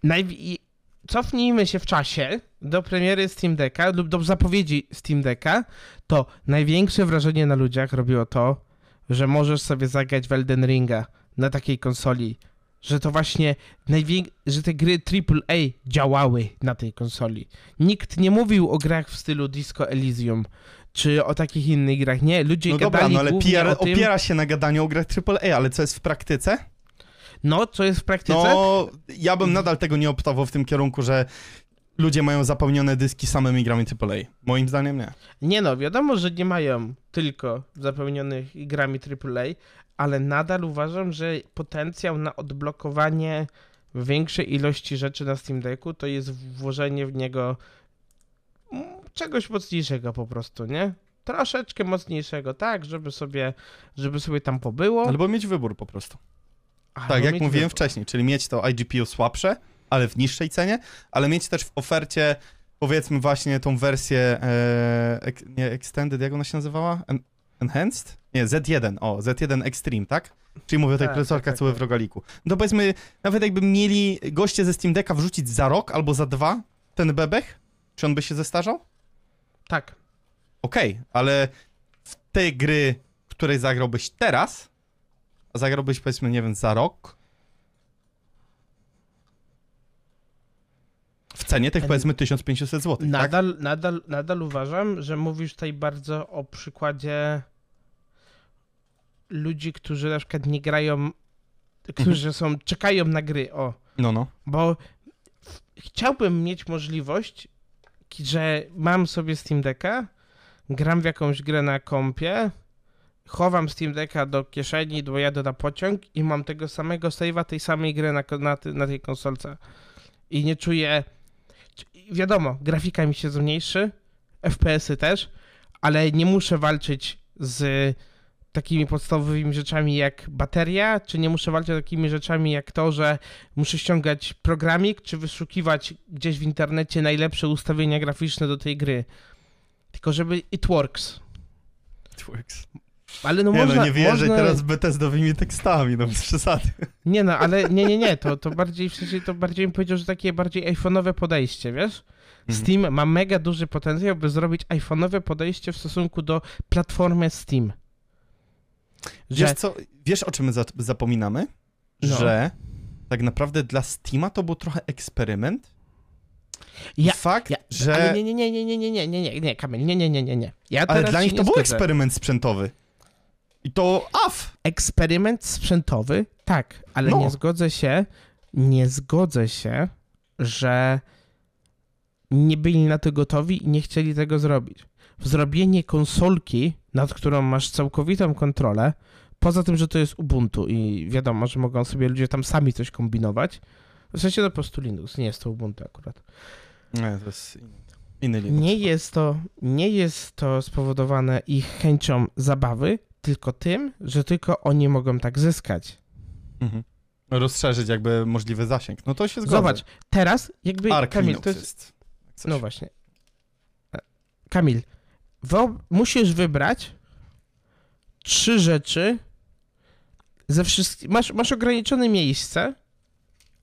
Najw- i- cofnijmy się w czasie do premiery Steam Decka lub do zapowiedzi Steam Decka, to największe wrażenie na ludziach robiło to, że możesz sobie zagrać w Elden Ringa na takiej konsoli. Że to właśnie najwię- że te gry AAA działały na tej konsoli. Nikt nie mówił o grach w stylu Disco Elysium czy o takich innych grach. Nie, ludzie No dobra, gadali no ale PR o tym, opiera się na gadaniu o grach AAA, ale co jest w praktyce? no co jest w praktyce. No, ja bym nadal tego nie optował w tym kierunku, że ludzie mają zapełnione dyski samymi grami AAA. Moim zdaniem nie. Nie no, wiadomo, że nie mają tylko zapełnionych grami AAA, ale nadal uważam, że potencjał na odblokowanie większej ilości rzeczy na Steam Decku to jest włożenie w niego czegoś mocniejszego po prostu, nie? Troszeczkę mocniejszego, tak, żeby sobie, żeby sobie tam pobyło. Albo mieć wybór po prostu. albo Tak, jak mówiłem wybór. wcześniej, czyli mieć to iGPU słabsze, ale w niższej cenie, ale mieć też w ofercie powiedzmy właśnie tą wersję e, ek, nie Extended, jak ona się nazywała? En, enhanced? Nie, Z1, o, Z1 Extreme, tak? Czyli mówię o tej Tak, procesorka, tak, tak, były tak. w rogaliku. No powiedzmy, nawet jakby mieli goście ze Steam Decka wrzucić za rok albo za dwa ten bebech, czy on by się zestarzał? Tak. Okej, ale w tej gry, w której zagrałbyś teraz, a zagrałbyś powiedzmy, nie wiem, za rok, w cenie tych powiedzmy 1500 zł, tak? Nadal, nadal, nadal uważam, że mówisz tutaj bardzo o przykładzie ludzi, którzy na przykład nie grają, którzy są, czekają na gry, o. No, no. Bo chciałbym mieć możliwość, że mam sobie Steam Decka, gram w jakąś grę na kompie, chowam Steam Decka do kieszeni, dojadę na pociąg i mam tego samego save'a tej samej gry na, na, na tej konsolce. I nie czuję... Wiadomo, grafika mi się zmniejszy, FPS-y też, ale nie muszę walczyć z takimi podstawowymi rzeczami jak bateria, czy nie muszę walczyć z takimi rzeczami jak to, że muszę ściągać programik, czy wyszukiwać gdzieś w internecie najlepsze ustawienia graficzne do tej gry. Tylko żeby it works. It works. Ale no nie można... no, nie wierzę można... teraz Bethesdowymi tekstami, no bez przesady. Nie no, ale nie, nie, nie, to, to bardziej, w sensie to bardziej bym powiedział, że takie bardziej iPhone'owe podejście, wiesz? Mhm. Steam ma mega duży potencjał, by zrobić iPhone'owe podejście w stosunku do platformy Steam. Że Wiesz co, wiesz o czym my za zapominamy? No. Że tak naprawdę dla Steama to był trochę eksperyment. Ja- fakt, ja, że... Nie, nie, nie, nie, nie, nie, nie, nie, nie, nie, Kamil, nie, nie, nie, nie, nie. Ja Ale dla nich to był eksperyment sprzętowy. I to AF! Eksperyment sprzętowy, tak, ale No. nie zgodzę się, nie zgodzę się, że nie byli na to gotowi i nie chcieli tego zrobić. Zrobienie konsolki, nad którą masz całkowitą kontrolę, poza tym, że to jest Ubuntu i wiadomo, że mogą sobie ludzie tam sami coś kombinować, w sensie to po prostu Linux, nie jest to Ubuntu akurat. Nie, to jest inny, Linux. Nie jest to, nie jest to spowodowane ich chęcią zabawy, tylko tym, że tylko oni mogą tak zyskać. Mhm. Rozszerzyć jakby możliwy zasięg. No to się zgodzę. Zobacz, teraz jakby Arc Kamil, Linux to jest, jest. no właśnie. E, Kamil, musisz wybrać trzy rzeczy ze wszystkich. Masz, masz ograniczone miejsce,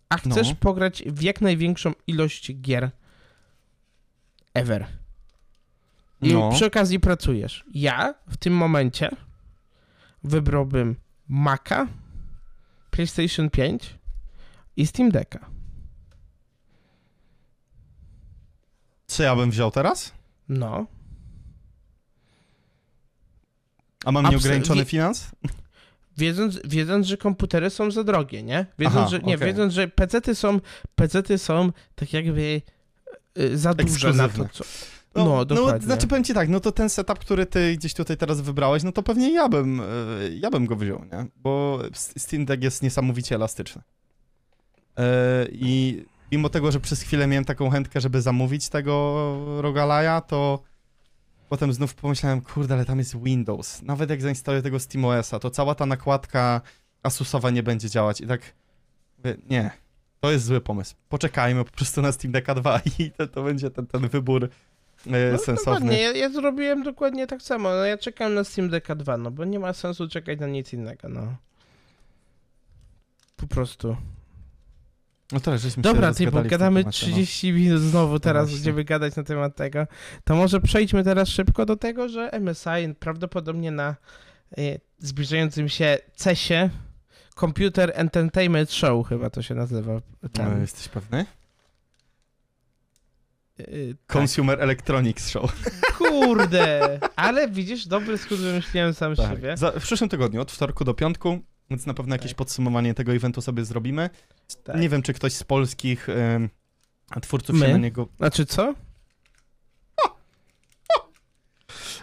a chcesz No. pograć w jak największą ilość gier ever. I No. przy okazji pracujesz. Ja w tym momencie wybrałbym Maca, PlayStation 5 i Steam Decka. Co ja bym wziął teraz? No. A mam Abs- nieograniczony wie- finans? Wiedząc, wiedząc, że komputery są za drogie, nie? Wiedząc, Aha, że, nie, okej. wiedząc, że PC-ty są, PC-ty są tak jakby y, za duże na to, co... No, dokładnie. znaczy powiem ci tak, no to ten setup, który ty gdzieś tutaj teraz wybrałeś, no to pewnie ja bym, e, ja bym go wziął, nie? Bo Steam Deck jest niesamowicie elastyczny. E, I mimo tego, że przez chwilę miałem taką chętkę, żeby zamówić tego Rogalaja, to potem znów pomyślałem, kurde, ale tam jest Windows. Nawet jak zainstaluję tego SteamOS-a, to cała ta nakładka Asusowa nie będzie działać i tak mówię, nie, to jest zły pomysł. Poczekajmy po prostu na Steam Decka 2 [laughs] i to, to będzie ten, ten wybór e, No, sensowny. dokładnie, ja, ja zrobiłem dokładnie tak samo. No, ja czekam na Steam Decka 2, no bo nie ma sensu czekać na nic innego, no. Po prostu. No teraz żeśmy Dobra, ty, bo gadamy temacie, no. 30 minut znowu teraz, właśnie. będziemy gadać na temat tego. To może przejdźmy teraz szybko do tego, że MSI prawdopodobnie na y, zbliżającym się CES-ie Computer Entertainment Show chyba to się nazywa. No, Ten, jesteś pewny? y, tak. Consumer Electronics Show. Kurde! Ale widzisz, dobry skrót wymyśliłem sam Tak. siebie. Za, w przyszłym tygodniu, od wtorku do piątku, więc na pewno jakieś Tak. podsumowanie tego eventu sobie zrobimy. Tak. Nie wiem, czy ktoś z polskich em, twórców My? się na niego... Znaczy co?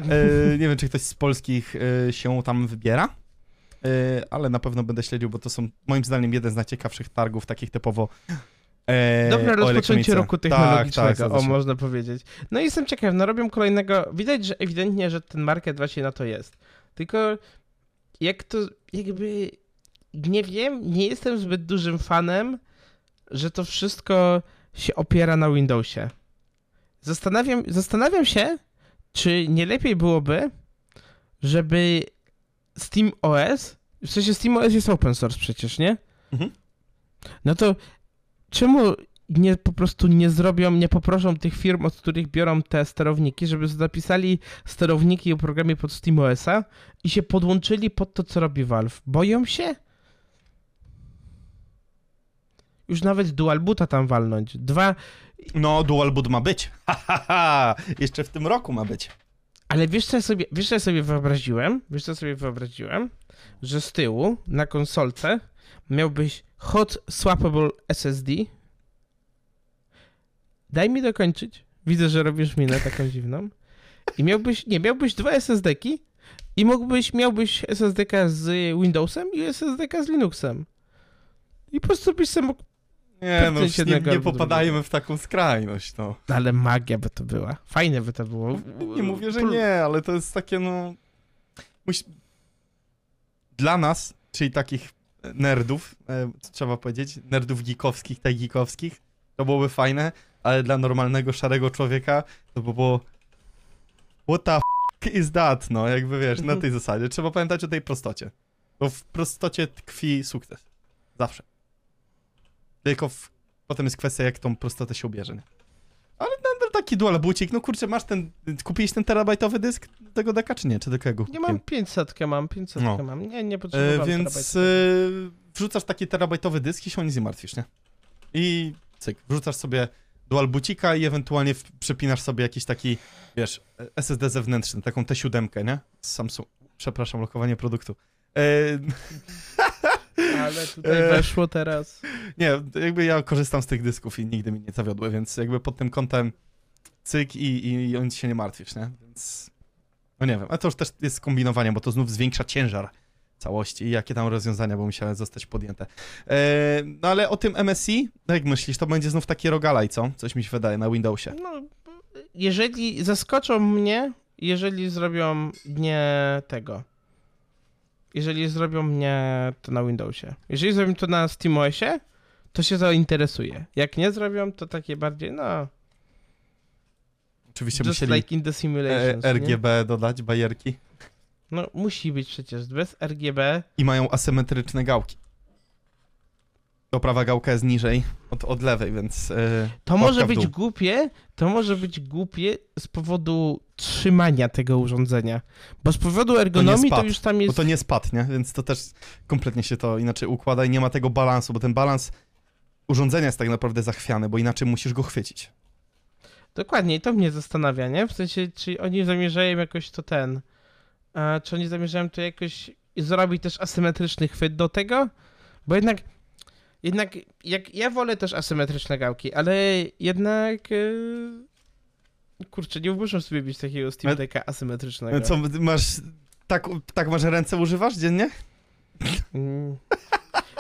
E, nie wiem, czy ktoś z polskich e, się tam wybiera, e, ale na pewno będę śledził, bo to są moim zdaniem jeden z najciekawszych targów, takich typowo e, Dobre o rozpoczęcie roku Tak, technologicznego, tak, zgadza o można powiedzieć. No i jestem ciekaw, no robią kolejnego, widać, że ewidentnie, że ten market właśnie na to jest. Tylko jak to, jakby, nie wiem, nie jestem zbyt dużym fanem, że to wszystko się opiera na Windowsie. Zastanawiam, zastanawiam się, czy nie lepiej byłoby, żeby Steam OS, w sensie Steam OS jest open source przecież, nie? Mhm. No to czemu nie po prostu nie zrobią, nie poproszą tych firm, od których biorą te sterowniki, żeby zapisali sterowniki o programie pod SteamOS-a i się podłączyli pod to, co robi Valve? Boją się? Już nawet dual boota tam walnąć. Dwa, No, dual boot ma być. [laughs] Ha, ha, ha. Jeszcze w tym roku ma być. ale wiesz co ja sobie, wiesz co ja sobie wyobraziłem? Wiesz co sobie wyobraziłem? Że z tyłu, na konsolce, miałbyś hot swappable SSD. Daj mi dokończyć. Widzę, że robisz minę taką dziwną. I miałbyś, nie, miałbyś dwa SSD-ki i mógłbyś, miałbyś SSD-ka z Windowsem i SSD-ka z Linuxem. I po prostu byś sobie mógł... Nie, no, nie, nie popadajmy w taką skrajność, no. Ale magia by to była. Fajne by to było. Nie mówię, że nie, ale to jest takie, no... Musi... Dla nas, czyli takich nerdów, e, trzeba powiedzieć, nerdów geekowskich, tak geekowskich, to byłoby fajne, ale dla normalnego, szarego człowieka to by było... What the f is that? No, jakby wiesz, na Mhm. tej zasadzie. Trzeba pamiętać o tej prostocie. Bo w prostocie tkwi sukces. Zawsze. Tylko w... potem jest kwestia, jak tą prostotę się ubierze, nie? Ale nadal taki dual bucik, no kurczę, masz ten, kupiłeś ten terabajtowy dysk tego deka, czy nie? Czy do jakiego Nie mam 500, mam 500 No. mam. Nie, nie E, potrzebowałem więc terabajtowego. e, wrzucasz taki terabajtowy dysk i się o nic nie martwisz, nie? I cyk, wrzucasz sobie dual bucika i ewentualnie w, przypinasz sobie jakiś taki, wiesz, SSD zewnętrzny, taką T7, nie? Z Samsung, przepraszam, lokowanie produktu. E, Ale tutaj e, weszło teraz. nie, jakby ja korzystam z tych dysków i nigdy mi nie zawiodły, więc jakby pod tym kątem cyk i, i, i o nic się nie martwisz, nie? Więc, no nie wiem, ale to już też jest kombinowanie, bo to znów zwiększa ciężar całości i jakie tam rozwiązania by musiały zostać podjęte. E, no ale o tym MSI, no jak myślisz, to będzie znów taki rogalaj, co? Coś mi się wydaje na Windowsie. No, jeżeli zaskoczą mnie, jeżeli zrobią nie tego. Jeżeli zrobią mnie to na Windowsie. Jeżeli zrobią to na SteamOSie, to się zainteresuję. Jak nie zrobią, to takie bardziej, no, Oczywiście just musieli like in the e, simulations. nie? RGB dodać, bajerki No, musi być przecież bez RGB. i mają asymetryczne gałki. To prawa gałka jest niżej od, od lewej, więc... E, To może być głupie, to może być głupie z powodu trzymania tego urządzenia. Bo z powodu ergonomii to, spad, już tam Bo jest. to nie spadł, nie? Więc to też kompletnie się to inaczej układa i nie ma tego balansu, bo ten balans urządzenia jest tak naprawdę zachwiany, bo inaczej musisz go chwycić. Dokładnie, i to mnie zastanawia, nie? W sensie, czy oni zamierzają jakoś to ten. A, czy oni zamierzają to jakoś zrobić też asymetryczny chwyt do tego? Bo jednak. Jednak, jak ja wolę też asymetryczne gałki, ale jednak. Yy... Kurczę, nie muszę sobie mieć takiego Steam Decka asymetrycznego. Co, masz... Tak, tak masz ręce używasz dziennie? Mm.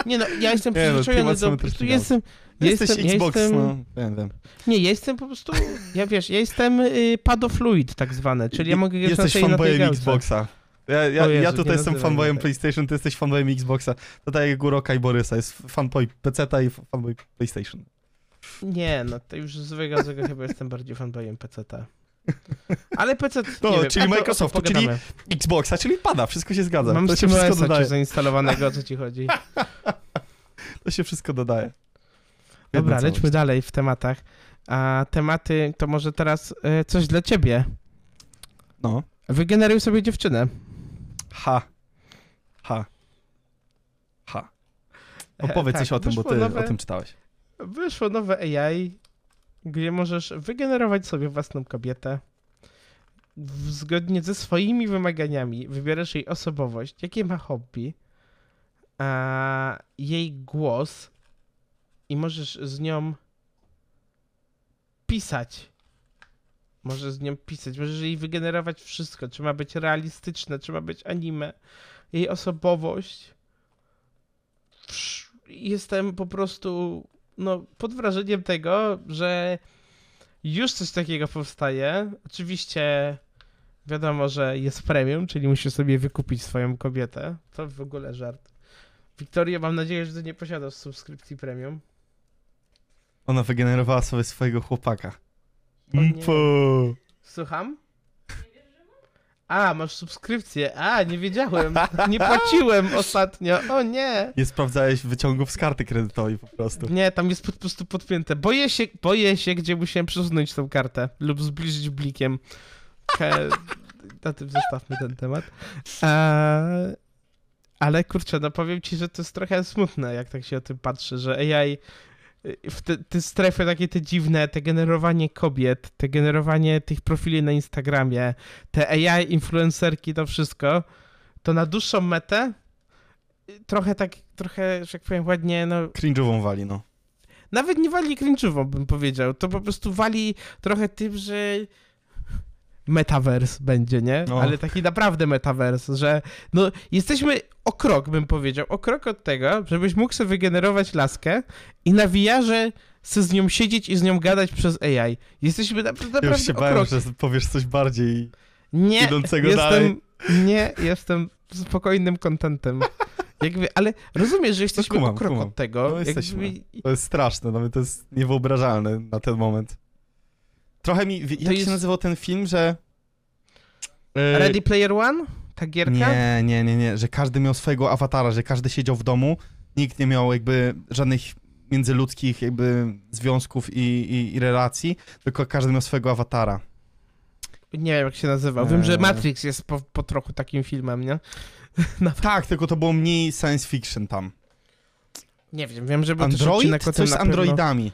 Nie no, ja jestem Nie no, przyzwyczajony masz do... Po prostu symetryczny jestem... Jesteś jestem, ja Xbox, jestem, no, wiem, wiem. Nie, ja jestem po prostu... Ja wiesz, ja jestem y, padofluid tak zwane, czyli ja mogę grać Jesteś tej, na tej fanboyem. Xboxa. Ja, ja, Jezu, ja tutaj jestem fanboyem tak. PlayStation, ty jesteś fanboyem Xboxa. To tak jak Guroka i Borysa, jest fanboy PC-ta i fanboy PlayStation. Nie, no to już z wygadzonego chyba [laughs] jestem bardziej fanboyem PC-ta. Ale PC, No, wiem, czyli Microsoftu, czyli. Xboxa, czyli pada, wszystko się zgadza. Mam to się wszystko dodaje. zainstalowanego, o co ci chodzi. [laughs] To się wszystko dodaje. Dobra, całość. lećmy dalej w tematach. A tematy to może teraz e, coś dla ciebie. No. Wygeneruj sobie dziewczynę. Ha. Ha. Ha. Opowiedz E, coś tak, o tym, bo ty nowe, o tym czytałeś. Wyszło nowe AI, gdzie możesz wygenerować sobie własną kobietę. Zgodnie ze swoimi wymaganiami wybierasz jej osobowość, jakie ma hobby, a jej głos i możesz z nią pisać. Możesz z nią pisać, możesz jej wygenerować wszystko. Czy ma być realistyczne, czy ma być anime. Jej osobowość. Jestem po prostu no, pod wrażeniem tego, że już coś takiego powstaje. Oczywiście wiadomo, że jest premium, czyli musisz sobie wykupić swoją kobietę. To w ogóle żart. Wiktoria, mam nadzieję, że ty nie posiadasz subskrypcji premium. Ona wygenerowała sobie swojego chłopaka. Nie. Słucham? A, masz subskrypcję. A, nie wiedziałem. Nie płaciłem [laughs] ostatnio. O nie. Nie sprawdzałeś wyciągów z karty kredytowej po prostu. Nie, tam jest po prostu podpięte. Boję się, boję się, gdzie musiałem przesunąć tą kartę lub zbliżyć blikiem. Ke... Na tym zostawmy ten temat. Eee, ale kurczę, no powiem ci, że to jest trochę smutne, jak tak się o tym patrzy, że AI w te, te strefy takie te dziwne, te generowanie kobiet, te generowanie tych profili na Instagramie, te AI influencerki, to wszystko, to na dłuższą metę y, trochę tak, trochę, że jak powiem ładnie, no Cringe'ową wali, no. nawet nie wali cringe'ową, bym powiedział. To po prostu wali trochę tym, że metaverse będzie, nie? No. Ale taki naprawdę metaverse, że no jesteśmy o krok, bym powiedział, o krok od tego, żebyś mógł sobie wygenerować laskę i na VR-ze z nią siedzieć i z nią gadać przez AI. Jesteśmy na, Ja naprawdę już się bałem, że powiesz coś bardziej Nie, idącego jestem, dalej. nie, jestem spokojnym kontentem. [laughs] Jakby, ale rozumiesz, że jesteśmy kumam, o krok kumam. od tego. No, jesteśmy. jakby- To jest straszne, nawet to jest niewyobrażalne na ten moment. Trochę mi... Jak jest- się nazywał ten film, że... e, Ready Player One? Ta gierka? Nie, nie, nie, nie, że każdy miał swojego awatara, że każdy siedział w domu, nikt nie miał jakby żadnych międzyludzkich jakby związków i, i, i relacji, tylko każdy miał swojego awatara. Nie wiem, jak się nazywał. Wiem, że Eee. Matrix jest po, po trochu takim filmem, nie? [laughs] Tak, tylko to było mniej science fiction tam. nie wiem, wiem, że był też Android? odcinek o tym Coś z androidami.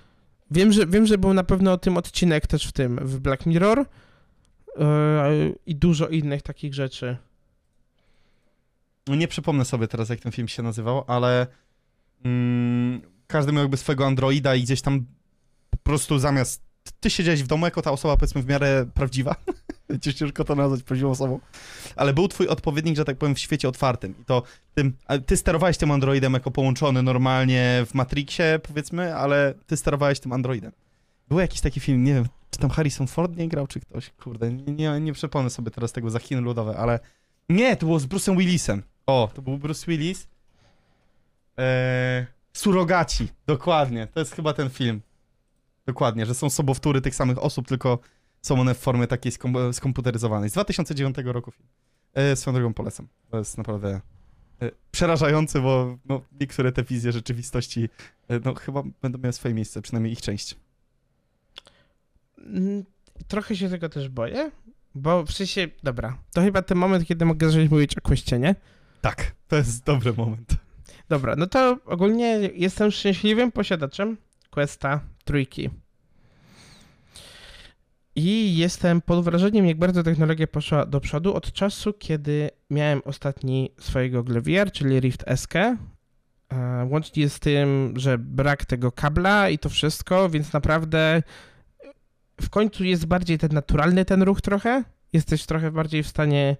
Wiem że, wiem, że był na pewno o tym odcinek też w tym, w Black Mirror yy, i dużo innych takich rzeczy. No nie przypomnę sobie teraz, jak ten film się nazywał, ale mm, każdy miał jakby swojego androida i gdzieś tam po prostu zamiast ty siedziałeś w domu jako ta osoba, powiedzmy, w miarę prawdziwa, [laughs] Cię ciężko to nazwać prawdziwą osobą, ale był twój odpowiednik, że tak powiem, w świecie otwartym i to tym, ty sterowałeś tym androidem jako połączony normalnie w Matrixie, powiedzmy, ale ty sterowałeś tym androidem. Był jakiś taki film, nie wiem, czy tam Harrison Ford nie grał, czy ktoś, kurde, nie, nie, nie przypomnę sobie teraz tego za Chiny ludowe, ale nie, to było z Bruce'em Willisem. O, to był Bruce Willis. Eee, Surogaci, dokładnie, to jest chyba ten film. Dokładnie, że są sobowtóry tych samych osób, tylko są one w formie takiej skom- skomputeryzowanej. Z 2009 roku film. E, swoją drogą polecam. To jest naprawdę e, przerażający, bo no, niektóre te wizje rzeczywistości e, no, chyba będą miały swoje miejsce, przynajmniej ich część. Mm, Trochę się tego też boję, bo w sensie, dobra, to chyba ten moment, kiedy mogę zacząć mówić o Questionie. Tak, to jest dobry moment. Dobra, no to ogólnie jestem szczęśliwym posiadaczem Questa trójki. I jestem pod wrażeniem, jak bardzo technologia poszła do przodu od czasu, kiedy miałem ostatni swojego Google czyli Rift SK. E, Łącznie z tym, że brak tego kabla i to wszystko, więc naprawdę w końcu jest bardziej ten naturalny ten ruch trochę. Jesteś trochę bardziej w stanie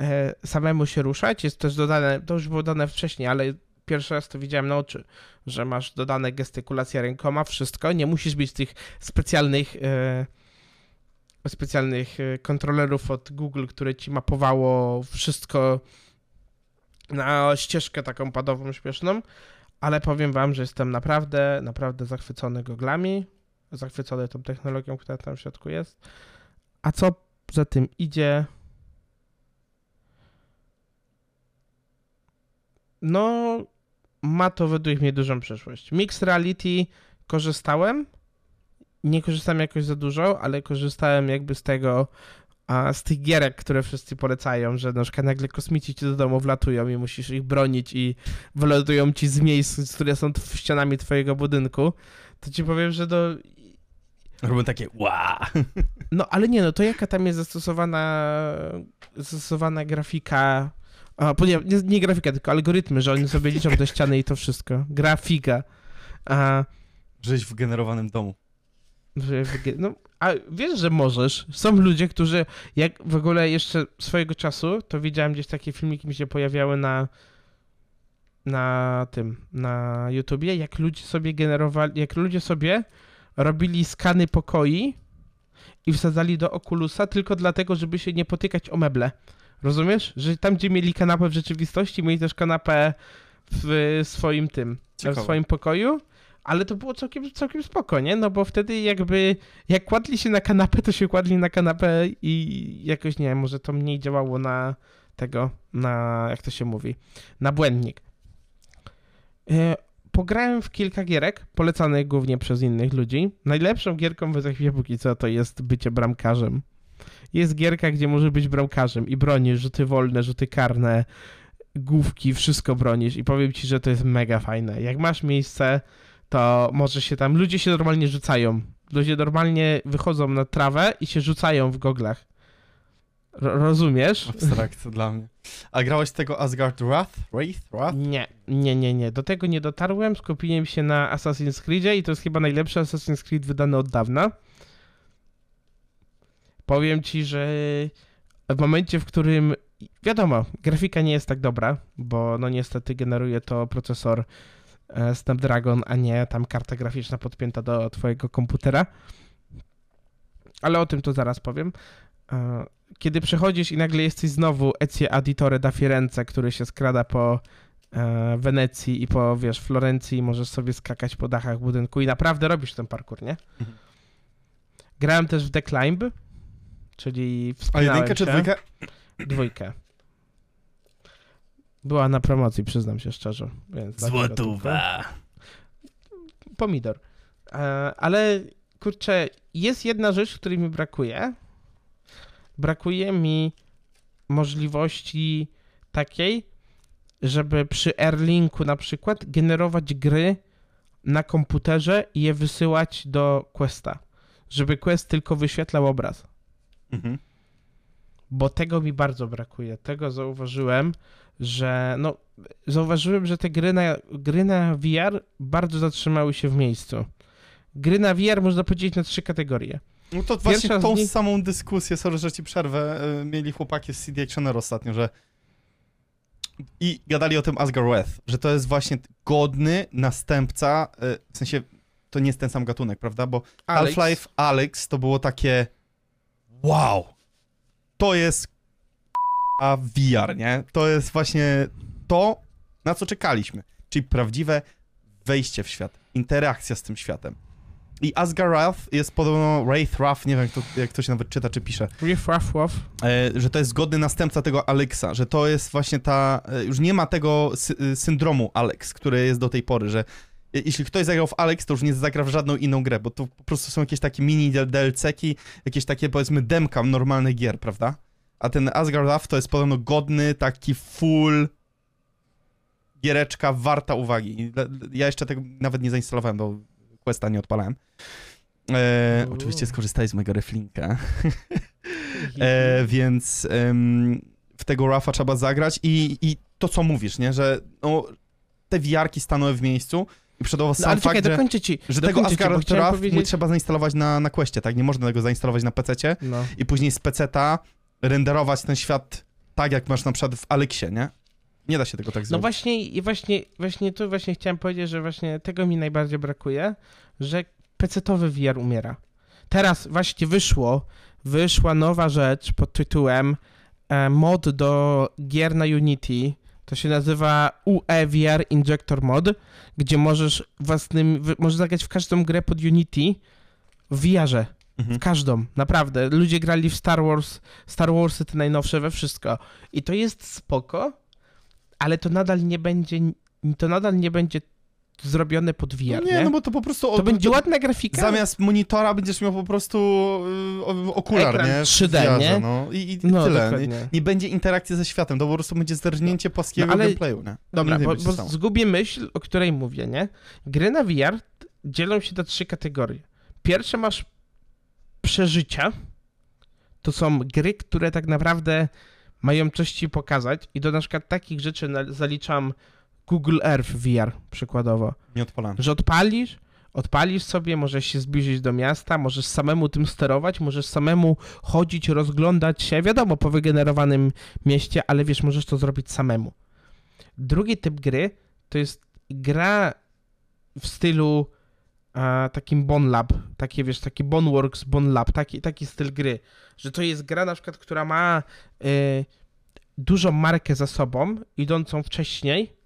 e, samemu się ruszać. Jest też dodane, to już było dane wcześniej, ale pierwszy raz to widziałem na oczy, że masz dodane gestykulacja rękoma, wszystko. Nie musisz mieć tych specjalnych e, specjalnych e, kontrolerów od Google, które ci mapowało wszystko na ścieżkę taką padową śmieszną, ale powiem wam, że jestem naprawdę, naprawdę zachwycony goglami, zachwycony tą technologią, która tam w środku jest. A co za tym idzie? No, ma to według mnie dużą przyszłość. Mixed Reality, korzystałem. Nie korzystałem jakoś za dużo, ale korzystałem jakby z tego, a z tych gierek, które wszyscy polecają, że na przykład nagle kosmici ci do domu wlatują i musisz ich bronić i wylatują ci z miejsc, które są w ścianami twojego budynku, to ci powiem, że do... Robią takie ła. No ale nie, no to jaka tam jest zastosowana, zastosowana grafika, a, nie, nie, nie grafika, tylko algorytmy, że oni sobie [laughs] liczą te ściany i to wszystko. Grafika. A, Żyć w generowanym domu. no, a wiesz, że możesz. Są ludzie, którzy, jak w ogóle jeszcze swojego czasu, to widziałem gdzieś takie filmiki mi się pojawiały na na tym, na YouTubie, jak ludzie sobie generowali, jak ludzie sobie robili skany pokoi i wsadzali do Oculusa tylko dlatego, żeby się nie potykać o meble. Rozumiesz? Że tam, gdzie mieli kanapę w rzeczywistości, mieli też kanapę w swoim tym, w Ciekawe. swoim pokoju, ale to było całkiem, całkiem spoko, nie? No bo wtedy jakby, jak kładli się na kanapę, to się kładli na kanapę i jakoś, nie wiem, może to mniej działało na tego, na, jak to się mówi, na błędnik. E, Pograłem w kilka gierek, polecanych głównie przez innych ludzi. Najlepszą gierką we chwilę póki co to jest bycie bramkarzem. Jest gierka, gdzie może być bramkarzem i bronisz rzuty wolne, rzuty karne, główki, wszystko bronisz i powiem ci, że to jest mega fajne. Jak masz miejsce, to może się tam, ludzie się normalnie rzucają. Ludzie normalnie wychodzą na trawę i się rzucają w goglach. Ro- rozumiesz? Abstrakcja dla mnie. A grałeś tego Asgard Wrath? Wraith? Wrath? Nie, nie, nie, nie. Do tego nie dotarłem. Skupiłem się na Assassin's Creedzie i to jest chyba najlepszy Assassin's Creed wydany od dawna. Powiem ci, że w momencie, w którym wiadomo, grafika nie jest tak dobra, bo no niestety generuje to procesor e, Snapdragon, a nie tam karta graficzna podpięta do twojego komputera. Ale o tym to zaraz powiem. E, Kiedy przechodzisz i nagle jesteś znowu Ezio Auditore da Firenze, który się skrada po e, Wenecji i po, wiesz, Florencji i możesz sobie skakać po dachach budynku i naprawdę robisz ten parkour, nie? Mhm. Grałem też w The Climb, czyli A jedynkę czy dwójkę? Dwójkę. Była na promocji, przyznam się szczerze. Więc Złotówa. Pomidor. E, ale kurczę, jest jedna rzecz, której mi brakuje. Brakuje mi możliwości takiej, żeby przy Airlinku na przykład generować gry na komputerze i je wysyłać do Questa. Żeby Quest tylko wyświetlał obraz Mhm. bo tego mi bardzo brakuje. Tego zauważyłem, że no, zauważyłem, że te gry na, gry na VR bardzo zatrzymały się w miejscu. Gry na VR można podzielić na trzy kategorie. No to właśnie Pierwsza tą nich- samą dyskusję, sorry, że ci przerwę, y, mieli chłopaki z CD Actioner ostatnio, że i gadali o tym Asgard Wrath, że to jest właśnie godny następca, y, w sensie to nie jest ten sam gatunek, prawda? Bo Half-Life Alex to było takie wow, to jest a VR, nie? To jest właśnie to, na co czekaliśmy, czyli prawdziwe wejście w świat, interakcja z tym światem. I Asgard Wrath jest podobno Wraith Wrath, nie wiem jak to, jak to się nawet czyta czy pisze, Riff Raff Waff. e, że to jest godny następca tego Alexa, że to jest właśnie ta, e, już nie ma tego sy y, syndromu Alex, który jest do tej pory, że e, jeśli ktoś zagrał w Alex, to już nie zagra w żadną inną grę, bo to po prostu są jakieś takie mini DLC-ki, jakieś takie powiedzmy demka normalnych gier, prawda? A ten Asgard Wrath to jest podobno godny, taki full giereczka warta uwagi. Ja jeszcze tego nawet nie zainstalowałem, bo Questa nie odpalałem. E, oczywiście skorzystaj z mojego reflinka. [laughs] E, więc em, w tego Rafa trzeba zagrać i, i to, co mówisz, nie? Że no, te wiarki stanęły w miejscu i przodowo No, sam ale czekaj, fakt, że, dokończę ci. że tego dokończę ci, bo Asgard chciałem Raft mu powiedzieć... trzeba zainstalować na, na Questie, tak? Nie można tego zainstalować na PC-cie No. i później z PC-ta renderować ten świat tak, jak masz na przykład w Alexie, nie? Nie da się tego tak No zrobić. właśnie, i właśnie, właśnie tu właśnie chciałem powiedzieć, że właśnie tego mi najbardziej brakuje, że PC-towy VR umiera. Teraz właśnie wyszło, wyszła nowa rzecz pod tytułem e, mod do gier na Unity. To się nazywa UE VR Injector Mod, gdzie możesz własnym, możesz zagrać w każdą grę pod Unity w VR-ze. Mhm. W każdą, naprawdę. Ludzie grali w Star Wars, Star Warsy te najnowsze, we wszystko. I to jest spoko, ale to nadal nie będzie, to nadal nie będzie zrobione pod VR, No nie? nie, no bo to po prostu... To będzie ładna grafika. Zamiast monitora będziesz miał po prostu y, okular, Ekran nie? W 3D, VR-ze, nie? No i, i No, tyle. Nie, dokładnie. nie będzie interakcji ze światem, to po prostu będzie zerżnięcie płaskiego No, ale- gameplayu, nie? Dobra, nie bo, bo zgubię myśl, o której mówię, nie? Gry na VR dzielą się na trzy kategorie. Pierwsze masz przeżycia. To są gry, które tak naprawdę mają coś ci pokazać i do na przykład takich rzeczy zaliczam Google Earth VR przykładowo. Nie odpalamy. Że odpalisz, odpalisz sobie, możesz się zbliżyć do miasta, możesz samemu tym sterować, możesz samemu chodzić, rozglądać się, wiadomo, po wygenerowanym mieście, ale wiesz, możesz to zrobić samemu. Drugi typ gry to jest gra w stylu a, takim Bon Lab, takie wiesz, taki Bonworks, Bon Lab, taki, taki styl gry, że to jest gra na przykład, która ma y, dużą markę za sobą, idącą wcześniej,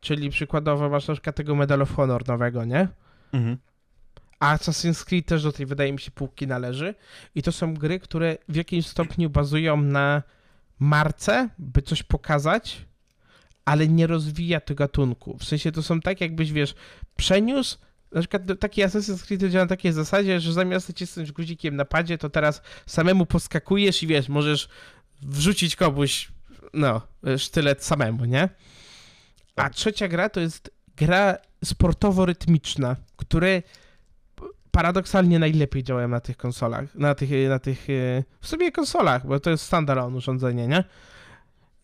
czyli przykładowo masz na przykład tego Medal of Honor nowego, nie? Mhm. A Assassin's Creed też do tej, wydaje mi się, półki należy. I to są gry, które w jakimś stopniu bazują na marce, by coś pokazać, ale nie rozwija tego gatunku. W sensie to są tak, jakbyś, wiesz, przeniósł na przykład taki Assassin's Creed działa na takiej zasadzie, że zamiast cisnąć guzikiem na padzie, to teraz samemu poskakujesz i wiesz, możesz wrzucić komuś, no, sztylet samemu, nie? A trzecia gra to jest gra sportowo-rytmiczna, które paradoksalnie najlepiej działają na tych konsolach, na tych, na tych e, w sumie konsolach, bo to jest standalone urządzenie, nie?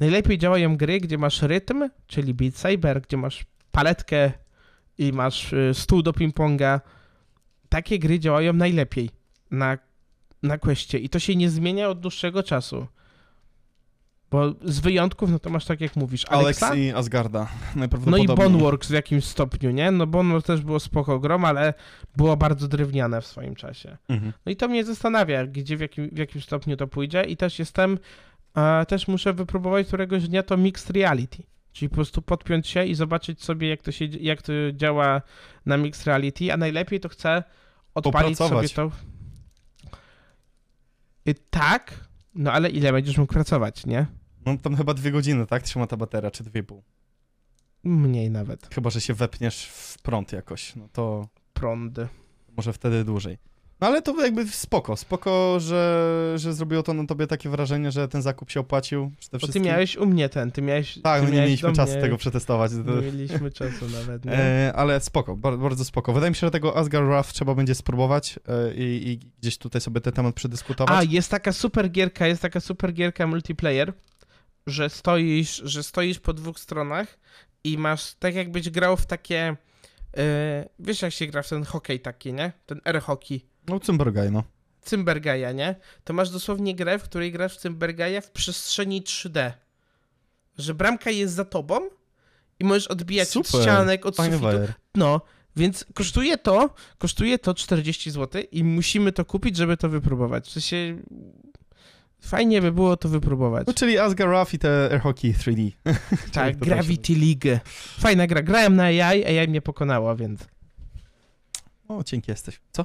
Najlepiej działają gry, gdzie masz rytm, czyli Beat Saber, gdzie masz paletkę i masz e, stół do ping-ponga. Takie gry działają najlepiej na, na Questie i to się nie zmienia od dłuższego czasu. Bo z wyjątków, no to masz tak jak mówisz, Alex Alexa, i Asgarda. no i. Boneworks w jakimś stopniu, nie? No Boneworks też było spoko grom, ale było bardzo drewniane w swoim czasie. Mhm. No i to mnie zastanawia, gdzie, w jakim, w jakim stopniu to pójdzie i też jestem, e, też muszę wypróbować któregoś dnia to mixed reality. Czyli po prostu podpiąć się i zobaczyć sobie, jak to, się, jak to działa na mixed reality, a najlepiej to chcę odpalić sobie to. Y, tak, no ale ile będziesz mógł pracować, nie? No tam chyba dwie godziny, tak? Trzyma ta bateria, czy dwie pół. Mniej nawet. Chyba, że się wepniesz w prąd jakoś, no to Prąd. może wtedy dłużej. No ale to jakby spoko, spoko, że, że zrobiło to na tobie takie wrażenie, że ten zakup się opłacił przede Bo ty wszystkim. miałeś u mnie ten, ty miałeś. Tak, ty no nie mieliśmy czasu mnie- tego przetestować. Nie mieliśmy czasu nawet, nie? E, ale spoko, bar- bardzo spoko. Wydaje mi się, że tego Asgard Wrath trzeba będzie spróbować e, i, i gdzieś tutaj sobie ten temat A, przedyskutować. jest taka super gierka, jest taka super gierka multiplayer, że stoisz, że stoisz po dwóch stronach i masz tak jakbyś grał w takie. e, wiesz, jak się gra w ten hokej taki, nie? Ten air hockey. No, Cymbergaj, no. Cymbergaja, nie? To masz dosłownie grę, w której grasz w Cymbergaja w przestrzeni 3D. Że bramka jest za tobą i możesz odbijać od Super, ścianek, od Fajny sufitu. bajer. No, więc kosztuje to, kosztuje to 40 zł i musimy to kupić, żeby to wypróbować. W sensie fajnie by było to wypróbować. No, czyli Asgard Wrath i te Air Hockey 3D. Tak, [laughs] Gravity League. Fajna gra. Grałem na AI, AI mnie pokonało, więc O, cienki jesteś. Co?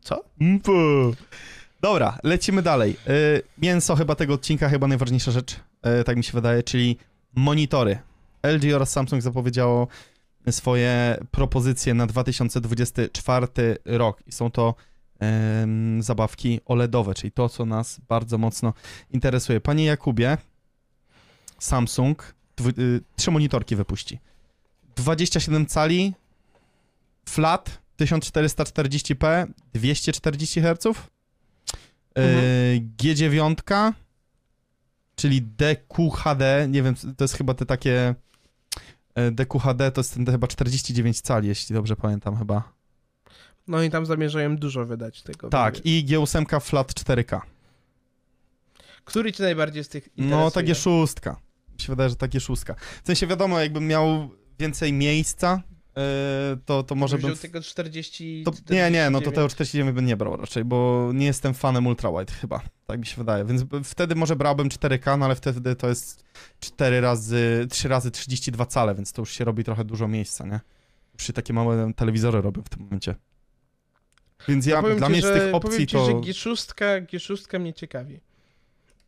co? Mpu. Dobra, lecimy dalej. Y, mięso chyba tego odcinka, chyba najważniejsza rzecz, y, tak mi się wydaje, czyli monitory. LG oraz Samsung zapowiedziało swoje propozycje na 2024 rok i są to zabawki OLEDowe, czyli to, co nas bardzo mocno interesuje. Panie Jakubie, Samsung y, trzy monitorki wypuści. 27 cali, flat, 1440p, 240 Hz, Mhm. Yy, G9, czyli DQHD, nie wiem, to jest chyba te takie DQHD, to jest ten chyba 49 cali, jeśli dobrze pamiętam chyba. No i tam zamierzają dużo wydać tego. Tak, i G8 Flat 4K. Który ci najbardziej z tych interesuje? No, takie szóstka. Mi się wydaje, że takie szóstka. W sensie wiadomo, jakbym miał więcej miejsca, yy, to, to może bym... tego 40... To, nie, nie, no to 49. tego 49 bym nie brał raczej, bo nie jestem fanem ultrawide chyba, tak mi się wydaje, więc wtedy może brałbym 4K, no ale wtedy to jest 4 razy, 3 razy 32 cale, więc to już się robi trochę dużo miejsca, nie? Już się takie małe telewizory robią w tym momencie. Więc ja, No powiem dla ci, mnie z tych opcji ci, to... że G6, G6 mnie ciekawi.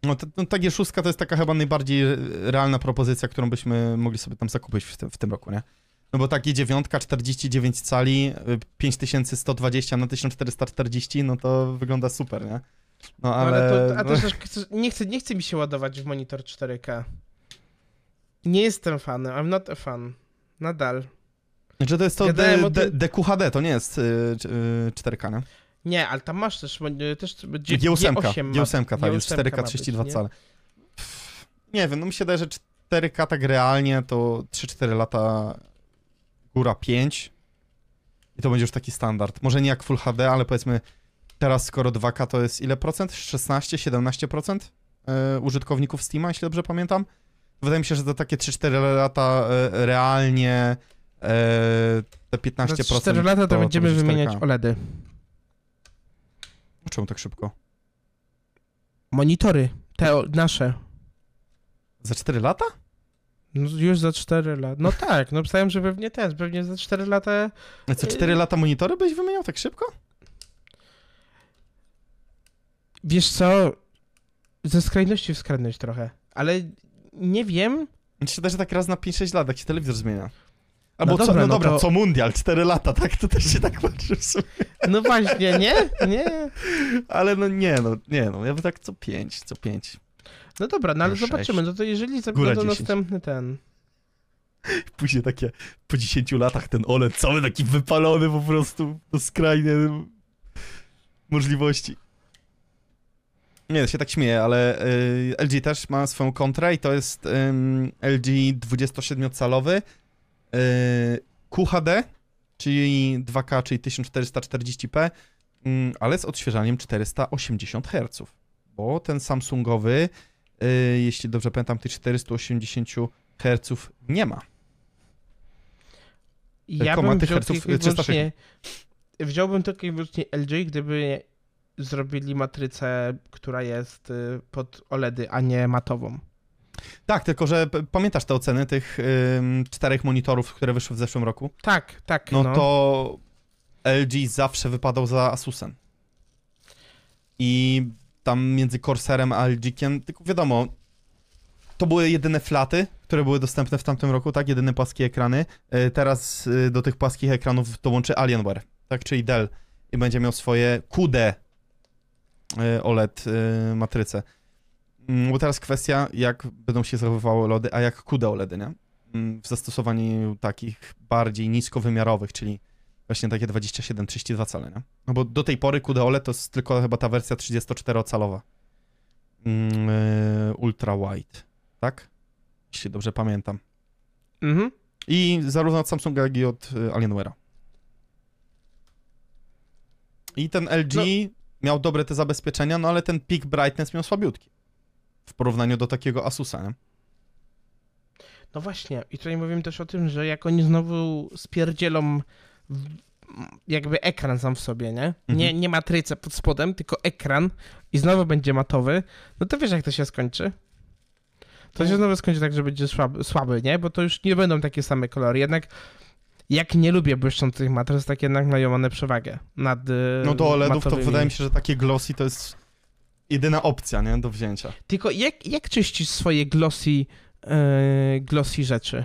No, to, no ta G6 to jest taka chyba najbardziej realna propozycja, którą byśmy mogli sobie tam zakupić w tym, w tym roku, nie? No bo tak G9, 49 cali, y, 5120 na 1440, no to wygląda super, nie? No No, ale... ale to, a no, też chcę- nie, chce, nie chce mi się ładować w monitor 4K. Nie jestem fanem, I'm not a fan. Nadal. Znaczy to jest to Gadałem o tym- DQHD, to nie jest y, c- y, 4K, nie? Nie, ale tam masz też, mon- też G, G8, G8, ma- G8, tak, już G8 4K ma 32 być, nie? cale. Pff, Nie wiem, no mi się wydaje, że 4K tak realnie to 3-4 lata, góra 5 i to będzie już taki standard. Może nie jak Full HD, ale powiedzmy teraz skoro 2K to jest ile procent? 16-17% e, użytkowników Steama, jeśli dobrze pamiętam. Wydaje mi się, że to takie 3-4 lata e, realnie te 15% Za 4 lata to, będziemy będzie 4K. wymieniać OLEDy. Czemu tak szybko? Monitory, te o- nasze. Za 4 lata? No, już za 4 lata. No tak, no myślałem, że pewnie ten, pewnie za 4 lata. A Co, 4 lata monitory byś wymieniał tak szybko? Wiesz co? Ze skrajności w skrajność trochę. Ale nie wiem. Się wydaje, że tak raz na 5-6 lat, jak się telewizor zmienia. Albo No co, dobra, no no dobra, to- co mundial, 4 lata, tak? To też się tak patrzy w sumie. No właśnie, nie? Nie. Ale no nie, no nie, no ja bym tak co 5, co 5. No dobra, no ale zobaczymy. No to jeżeli zabiorą 10. następny ten. [laughs] Później takie, po 10 latach ten OLED cały taki wypalony po prostu do skrajnie możliwości. Nie, się tak śmieję, ale y, LG też ma swoją kontrę i to jest ym, LG 27-calowy y, QHD, czyli 2K, czyli 1440p, ym, ale z odświeżaniem 480 Hz, bo ten Samsungowy, y, jeśli dobrze pamiętam, tych 480 Hz nie ma. Ja Tylko ma bym tych herców, tylko i 360. wyłącznie, wziąłbym tylko i wyłącznie LG, gdyby zrobili matrycę, która jest y, pod OLEDy, a nie matową. Tak, tylko że pamiętasz te oceny tych ym, czterech monitorów, które wyszły w zeszłym roku? Tak, tak. No, No, to LG zawsze wypadał za Asusem. I tam między Corsairem a LGkiem, tylko wiadomo, to były jedyne flaty, które były dostępne w tamtym roku, tak? Jedyne płaskie ekrany. Y, Teraz y, do tych płaskich ekranów dołączy Alienware, tak? Czyli Dell. I będzie miał swoje QD y, OLED matryce. Mm, Bo teraz kwestia, jak będą się zachowywały OLEDy, a jak QD OLEDy, nie? Mm, W zastosowaniu takich bardziej niskowymiarowych, czyli właśnie takie 27-32 cale, nie? No bo do tej pory QD OLED to jest tylko chyba ta wersja 34-calowa. Mm, y, ultra wide, tak? Jeśli dobrze pamiętam. Mhm. I zarówno od Samsunga, jak i od y, Alienware'a. I ten LG No. miał dobre te zabezpieczenia, no ale ten peak brightness miał słabiutki. W porównaniu do takiego Asusa, nie? No właśnie, i tutaj mówimy też o tym, że jak oni znowu spierdzielą w- jakby ekran sam w sobie, nie? Nie, Mhm. nie matrycę pod spodem, tylko ekran i znowu będzie matowy, no to wiesz jak to się skończy? To No. się znowu skończy tak, że będzie słaby, słaby, nie? Bo to już nie będą takie same kolory. Jednak jak nie lubię błyszczących matryc, tak jednak mają one przewagę nad y, No do OLEDów to matowymi. wydaje mi się, że takie glossy to jest jedyna opcja, nie? Do wzięcia. Tylko jak, jak czyścisz swoje glossy, yy, glossy rzeczy?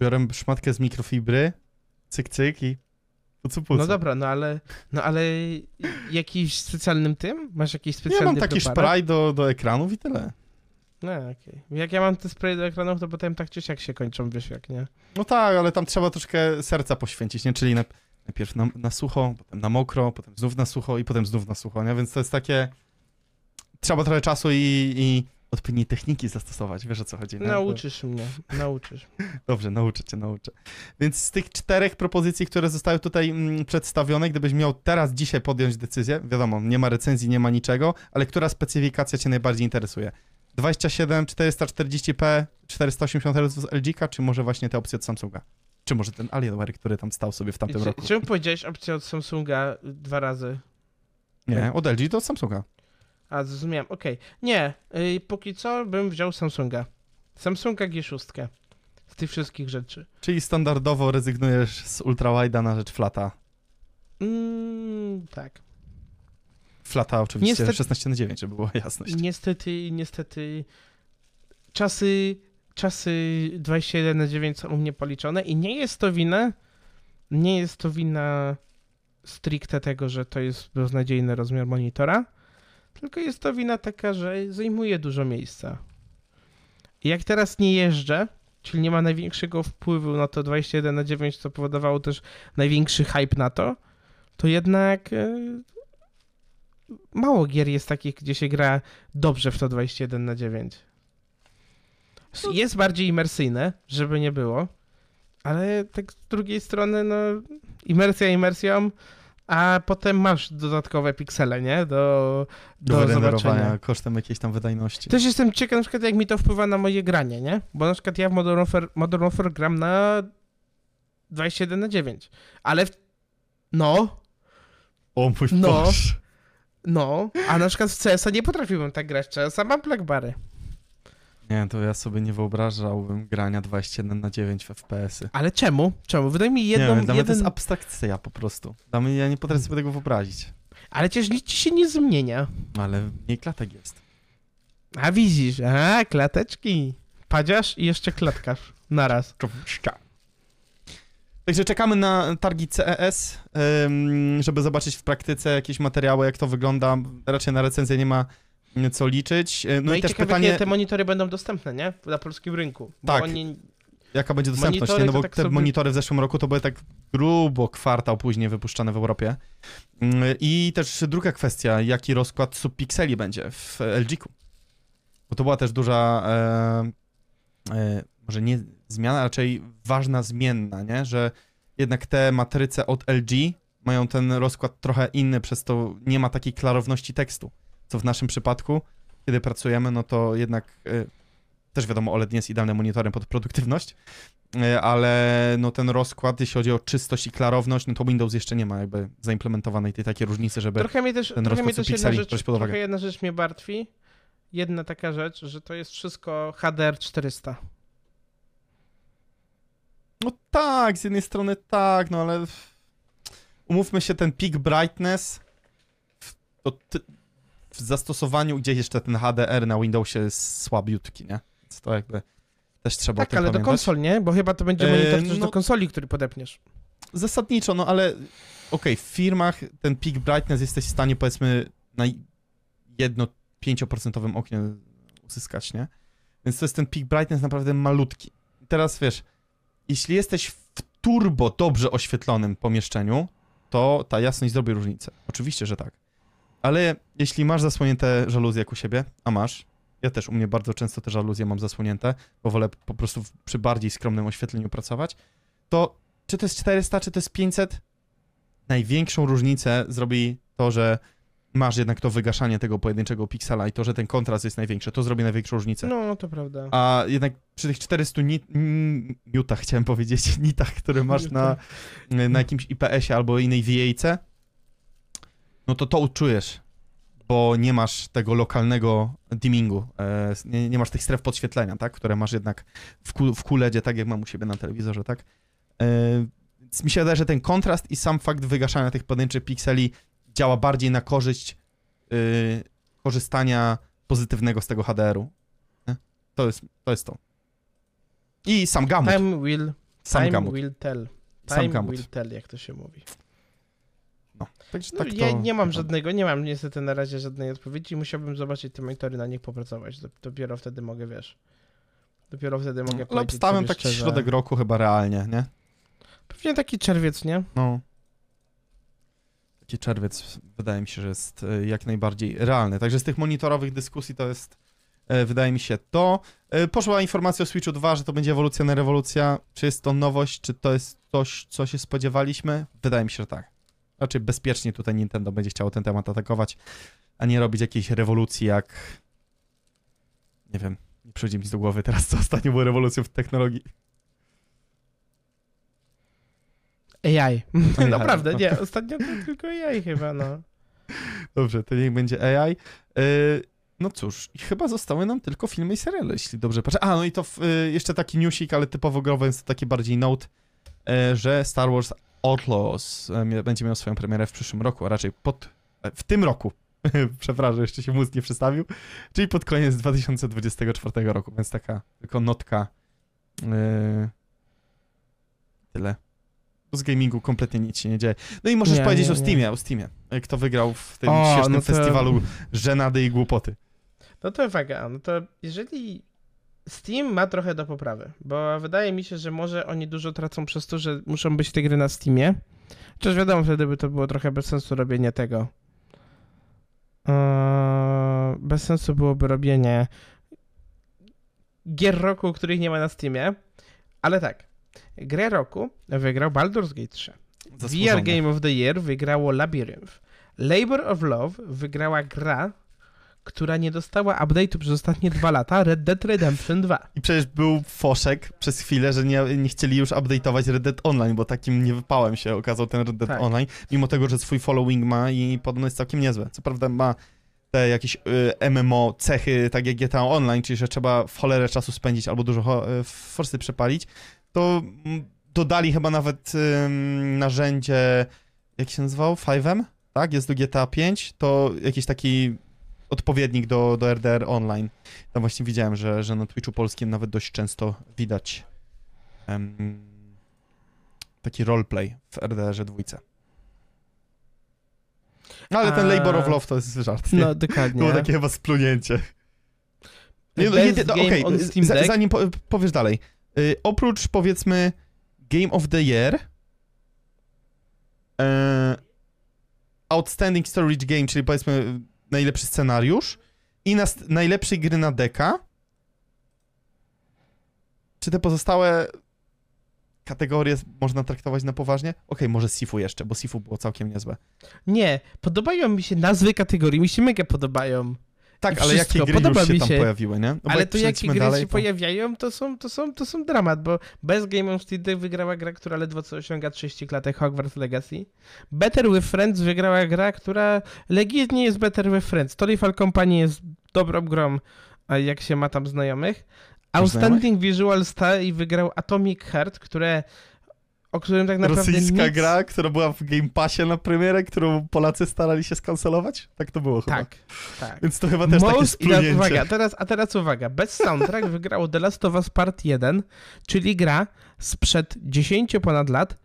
Biorę szmatkę z mikrofibry, cyk, cyk i pucu, pucu. No dobra, no ale, no ale jakiś specjalnym tym? Masz jakiś Ja specjalny mam taki preparat? spray do, do ekranów i tyle. No okej. Jak ja mam te spray do ekranów, to potem tak czy siak się kończą, wiesz jak, nie? No tak, ale tam trzeba troszkę serca poświęcić, nie? Czyli na, najpierw na, na sucho, potem na mokro, potem znów na sucho i potem znów na sucho, nie? Więc to jest takie... Trzeba trochę czasu i, i odpowiedniej techniki zastosować, wiesz o co chodzi, nie? Nauczysz mnie, nauczysz. [laughs] Dobrze, nauczę cię, nauczę. Więc z tych czterech propozycji, które zostały tutaj mm, przedstawione, gdybyś miał teraz, dzisiaj podjąć decyzję, wiadomo, nie ma recenzji, nie ma niczego, ale która specyfikacja cię najbardziej interesuje? 27, 440p, 480 Hz z LG, czy może właśnie te opcje od Samsunga? Czy może ten Alienware, który tam stał sobie w tamtym Czy, roku? czemu powiedziałeś opcję od Samsunga dwa razy? Nie, od LG do Samsunga. A, zrozumiałem, okej. Nie, y, póki co bym wziął Samsunga. Samsunga G6. Z tych wszystkich rzeczy. Czyli standardowo rezygnujesz z ultrawide'a na rzecz flata. Mm, tak. Flata oczywiście Niestety- 16 na 9, żeby była jasność. Niestety, niestety czasy czasy 21 na 9 są u mnie policzone i nie jest to wina, nie jest to wina stricte tego, że to jest beznadziejny rozmiar monitora, tylko jest to wina taka, że zajmuje dużo miejsca. I jak teraz nie jeżdżę, czyli nie ma największego wpływu na to 21 na 9, co powodowało też największy hype na to, to jednak e, mało gier jest takich, gdzie się gra dobrze w to 21 na 9. Jest bardziej imersyjne, żeby nie było, ale tak z drugiej strony, no, imersja imersją, a potem masz dodatkowe piksele, nie? Do, Do, do zobaczenia. kosztem jakiejś tam wydajności. Też jestem ciekaw, na przykład, jak mi to wpływa na moje granie, nie? Bo na przykład ja w Modern Warfare, Modern Warfare gram na 21 na 9, ale w... no, O mój No. Boże. no, a na przykład w CS-a nie potrafiłbym tak grać, CS-a mam blackbary. Nie, to ja sobie nie wyobrażałbym grania 21 na 9 w FPS-y. Ale czemu? Czemu? Wydaj mi Nie jedną, wiem, dla mnie to jeden... jest abstrakcja po prostu. Dla mnie, ja nie potrafię sobie tego wyobrazić. Ale przecież nic ci się nie zmienia. Ale mniej klatek jest. A widzisz, a klateczki. Padziasz i jeszcze klatkasz. Naraz. Także czekamy na targi CES, żeby zobaczyć w praktyce jakieś materiały, jak to wygląda. Raczej na recenzję nie ma co liczyć. Y, No, No, i, i też pytanie, kiedy te monitory będą dostępne, nie? Na polskim rynku. Tak. Oni... jaka będzie dostępność, no bo tak te sobie- monitory w zeszłym roku to były tak grubo kwartał później wypuszczane w Europie. Ym, I też druga kwestia, jaki rozkład subpikseli będzie w LG-ku. Bo to była też duża, e, e, może nie zmiana, raczej ważna zmienna, nie? Że jednak te matryce od LG mają ten rozkład trochę inny, przez to nie ma takiej klarowności tekstu, co w naszym przypadku, kiedy pracujemy, no to jednak e, też wiadomo, OLED nie jest idealnym monitorem pod produktywność, e, ale no ten rozkład, jeśli chodzi o czystość i klarowność, no to Windows jeszcze nie ma jakby zaimplementowanej tej takiej różnicy, żeby... Trochę mnie też, ten trochę mnie też jedna rzecz, pod uwagę. trochę jedna rzecz mnie martwi. Jedna taka rzecz, że to jest wszystko HDR 400. No tak, z jednej strony tak, no ale umówmy się, ten peak brightness to w zastosowaniu, gdzie jeszcze ten HDR na Windowsie jest słabiutki, nie? Więc to jakby też trzeba Tak, ale do pamiętać. konsol, nie? Bo chyba to będzie E, monitor też no- do konsoli, który podepniesz. Zasadniczo, no ale okej, w firmach ten peak brightness jesteś w stanie powiedzmy na jedno 5% oknie uzyskać, nie? Więc to jest ten peak brightness naprawdę malutki. I Teraz wiesz, jeśli jesteś w turbo dobrze oświetlonym pomieszczeniu, to ta jasność zrobi różnicę. Oczywiście, że tak. Ale jeśli masz zasłonięte żaluzje jak u siebie, a masz, ja też u mnie bardzo często te żaluzje mam zasłonięte, bo wolę po prostu przy bardziej skromnym oświetleniu pracować, to czy to jest 400, czy to jest 500, największą różnicę zrobi to, że masz jednak to wygaszanie tego pojedynczego piksela i to, że ten kontrast jest największy. To zrobi największą różnicę. No, no to prawda. A jednak przy tych 400 nit, mm, nitach, chciałem powiedzieć, [laughs] nitach, które masz na, na jakimś IPS-ie albo innej VA-ce, no to to uczujesz, bo nie masz tego lokalnego dimmingu, e, nie, nie masz tych stref podświetlenia, tak, które masz jednak w, Q, w QLEDzie, tak jak mam u siebie na telewizorze, tak. E, więc mi się wydaje, że ten kontrast i sam fakt wygaszania tych pojedynczych pikseli działa bardziej na korzyść y, korzystania pozytywnego z tego HDR-u. To jest, to jest to. I sam gamut. Time will, Sam time gamut. will tell. Sam Time will tell, jak to się mówi. No, także No, tak ja to nie mam żadnego, nie mam niestety na razie żadnej odpowiedzi. Musiałbym zobaczyć te monitory, na nich popracować. Dop- Dopiero wtedy mogę, wiesz. Dopiero wtedy mogę Ale powiedzieć obstawiam sobie taki szczerze. środek roku chyba realnie, nie? Pewnie taki czerwiec, nie? No. Taki czerwiec wydaje mi się, że jest e, jak najbardziej realny. Także z tych monitorowych dyskusji to jest, e, wydaje mi się, to. E, Poszła informacja o Switchu 2, że to będzie ewolucja na rewolucja. Czy jest to nowość, czy to jest coś, co się spodziewaliśmy? Wydaje mi się, że tak. Raczej bezpiecznie tutaj Nintendo będzie chciało ten temat atakować, a nie robić jakiejś rewolucji jak... Nie wiem, nie przychodzi mi nic do głowy teraz, co ostatnio było rewolucją w technologii. AI. AI, [laughs] Naprawdę, no. nie. Ostatnio to tylko AI chyba, no. Dobrze, to niech będzie AI. Yy, no cóż, chyba zostały nam tylko filmy i seriale, jeśli dobrze patrzę. A, no i to w, y, jeszcze taki newsik, ale typowo growy, więc to taki bardziej note, y, że Star Wars Outlaws mia- będzie miał swoją premierę w przyszłym roku, a raczej pod, e, w tym roku. [laughs] Przepraszam, jeszcze się mózg nie przestawił. Czyli pod koniec 2024 roku, więc taka tylko notka. Yy... Tyle. Z gamingu kompletnie nic się nie dzieje. No i możesz Nie, powiedzieć nie, o nie. Steamie, o Steamie. Kto wygrał w tym O, świetnym no to- festiwalu żenady i głupoty. No to uwaga, no to jeżeli Steam ma trochę do poprawy, bo wydaje mi się, że może oni dużo tracą przez to, że muszą być te gry na Steamie. Chociaż wiadomo, wtedy by to było trochę bez sensu robienie tego. Eee, bez sensu byłoby robienie gier roku, których nie ma na Steamie. Ale tak, grę roku wygrał Baldur's Gate 3. Zasłużone. VR Game of the Year wygrało Labyrinth. Labor of Love wygrała gra, która nie dostała update'u przez ostatnie dwa lata, Red Dead Redemption 2. I przecież był foszek przez chwilę, że nie, nie chcieli już update'ować Red Dead Online, bo takim niewypałem się okazał ten Red Dead Tak. Online, mimo tego, że swój following ma i podobno jest całkiem niezłe. Co prawda ma te jakieś y, MMO cechy, tak jak GTA Online, czyli że trzeba w cholerę czasu spędzić albo dużo y, forsy przepalić, to mm, dodali chyba nawet ym, narzędzie, jak się nazywał? 5M? Tak? Jest do GTA 5, to jakiś taki odpowiednik do, do RDR Online. Tam właśnie widziałem, że, że na Twitchu polskim nawet dość często widać em, taki roleplay w RDR-ze dwójce. No, ale ten A- Labor of Love to jest żart. Nie? No, dokładnie. było takie chyba splunięcie. Nie, no, nie, no, Deck. zanim po, powiesz dalej. Y, oprócz powiedzmy Game of the Year e, Outstanding Storage Game, czyli powiedzmy najlepszy scenariusz i nas, najlepszej gry na deka czy te pozostałe kategorie można traktować na poważnie? Okej, może Sifu jeszcze, bo Sifu było całkiem niezłe. Nie, podobają mi się nazwy kategorii, mi się mega podobają. Tak, ale wszystko, jakie gry podoba już się tam się. pojawiły, nie? No Ale to jakie gry dalej, się to- pojawiają, to są, to, są, to są dramat, bo bez Game of Deck wygrała gra, która ledwo co osiąga 30 klatek Hogwarts Legacy. Better with Friends wygrała gra, która legitnie jest Better with Friends. Storyfall Company jest dobrą grą, jak się ma tam znajomych. Outstanding Visual Style wygrał Atomic Heart, które o którym tak naprawdę Rosyjska nic... gra, która była w Game Passie na premierę, którą Polacy starali się skancelować? Tak to było chyba. Tak, tak. Więc to chyba też takie Most, i splunięcie. uwaga, teraz, a teraz uwaga, bez soundtrack wygrało The Last of Us Part 1, czyli gra sprzed 10 ponad lat,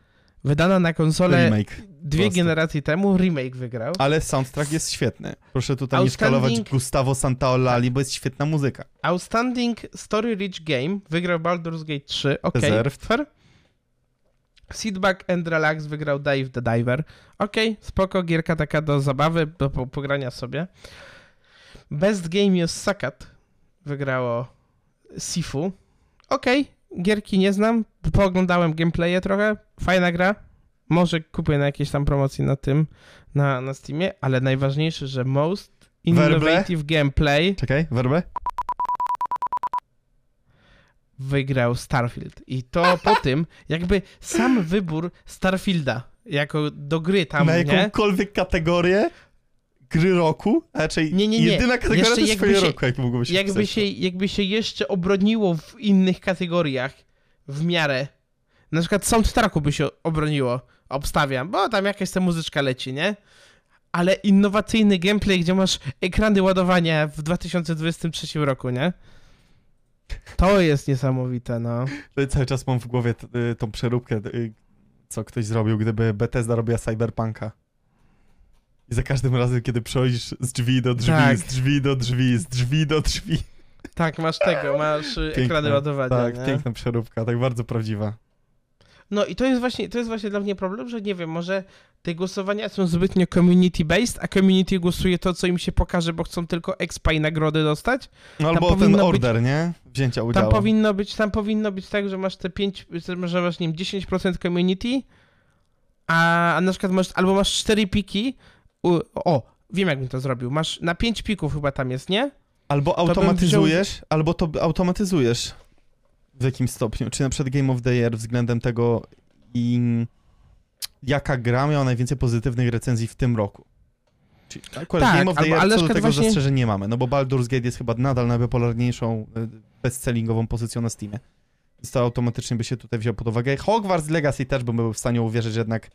wydana na konsolę Remake. dwie prosto. generacje temu, remake wygrał. Ale soundtrack jest świetny. Proszę tutaj nie szkalować Gustavo Santaolali, bo jest świetna muzyka. Outstanding Story Rich Game wygrał Baldur's Gate 3, ok, Deserved. fair. Seedback and Relax wygrał Dave the Diver. Okej, spoko, gierka taka do zabawy, do po- pogrania sobie. Best Game is Sakat wygrało Sifu. Okej, gierki nie znam, pooglądałem gameplaye trochę, fajna gra. Może kupię na jakieś tam promocji na tym, na, na Steamie, ale najważniejsze, że most innovative gameplay Czekaj, werbę? Wygrał Starfield. I to [laughs] po tym, jakby sam wybór Starfielda jako do gry tam, Na nie? jakąkolwiek kategorię gry roku, a raczej Nie, nie, nie. jedyna kategoria Jeszcze to jest swoje się- roku, jak mogłoby się Jakby się, jakby się jeszcze obroniło w innych kategoriach w miarę. Na przykład soundtracku by się obroniło, obstawiam, bo tam jakaś ta muzyczka leci, nie? Ale innowacyjny gameplay, gdzie masz ekrany ładowania w 2023 roku, nie? To jest niesamowite, no. To Cały czas mam w głowie t- y, tą przeróbkę, y, co ktoś zrobił, gdyby Bethesda robiła Cyberpunka. I za każdym razem, kiedy przechodzisz z drzwi do drzwi, Tak. z drzwi do drzwi, z drzwi do drzwi. Tak, masz tego, masz y, Piękne. ekrany ładowania. Tak, nie? piękna przeróbka, tak bardzo prawdziwa. No i to jest właśnie, to jest właśnie dla mnie problem, że nie wiem, może te głosowania są zbytnio community-based, a community głosuje to, co im się pokaże, bo chcą tylko expa i nagrody dostać. No albo ten powinno być- order, nie? Wzięcia Tam udziału. powinno być, tam powinno być tak, że masz te 5, że masz, nie wiem, 10% community, a, a na przykład masz, albo masz 4 piki, u, o, wiem jak bym to zrobił, masz na 5 pików chyba tam jest, nie? Albo automatyzujesz, albo to automatyzujesz w jakimś stopniu. Czy na przykład Game of the Year względem tego, i jaka gra miała najwięcej pozytywnych recenzji w tym roku. Czyli akurat Tak, Game of the Year ale co do tego właśnie- zastrzeżeń nie mamy, no bo Baldur's Gate jest chyba nadal najpopularniejszą y, bestsellingową pozycją na Steamie. Więc to automatycznie by się tutaj wziął pod uwagę. Hogwarts Legacy też bym był w stanie uwierzyć, że jednak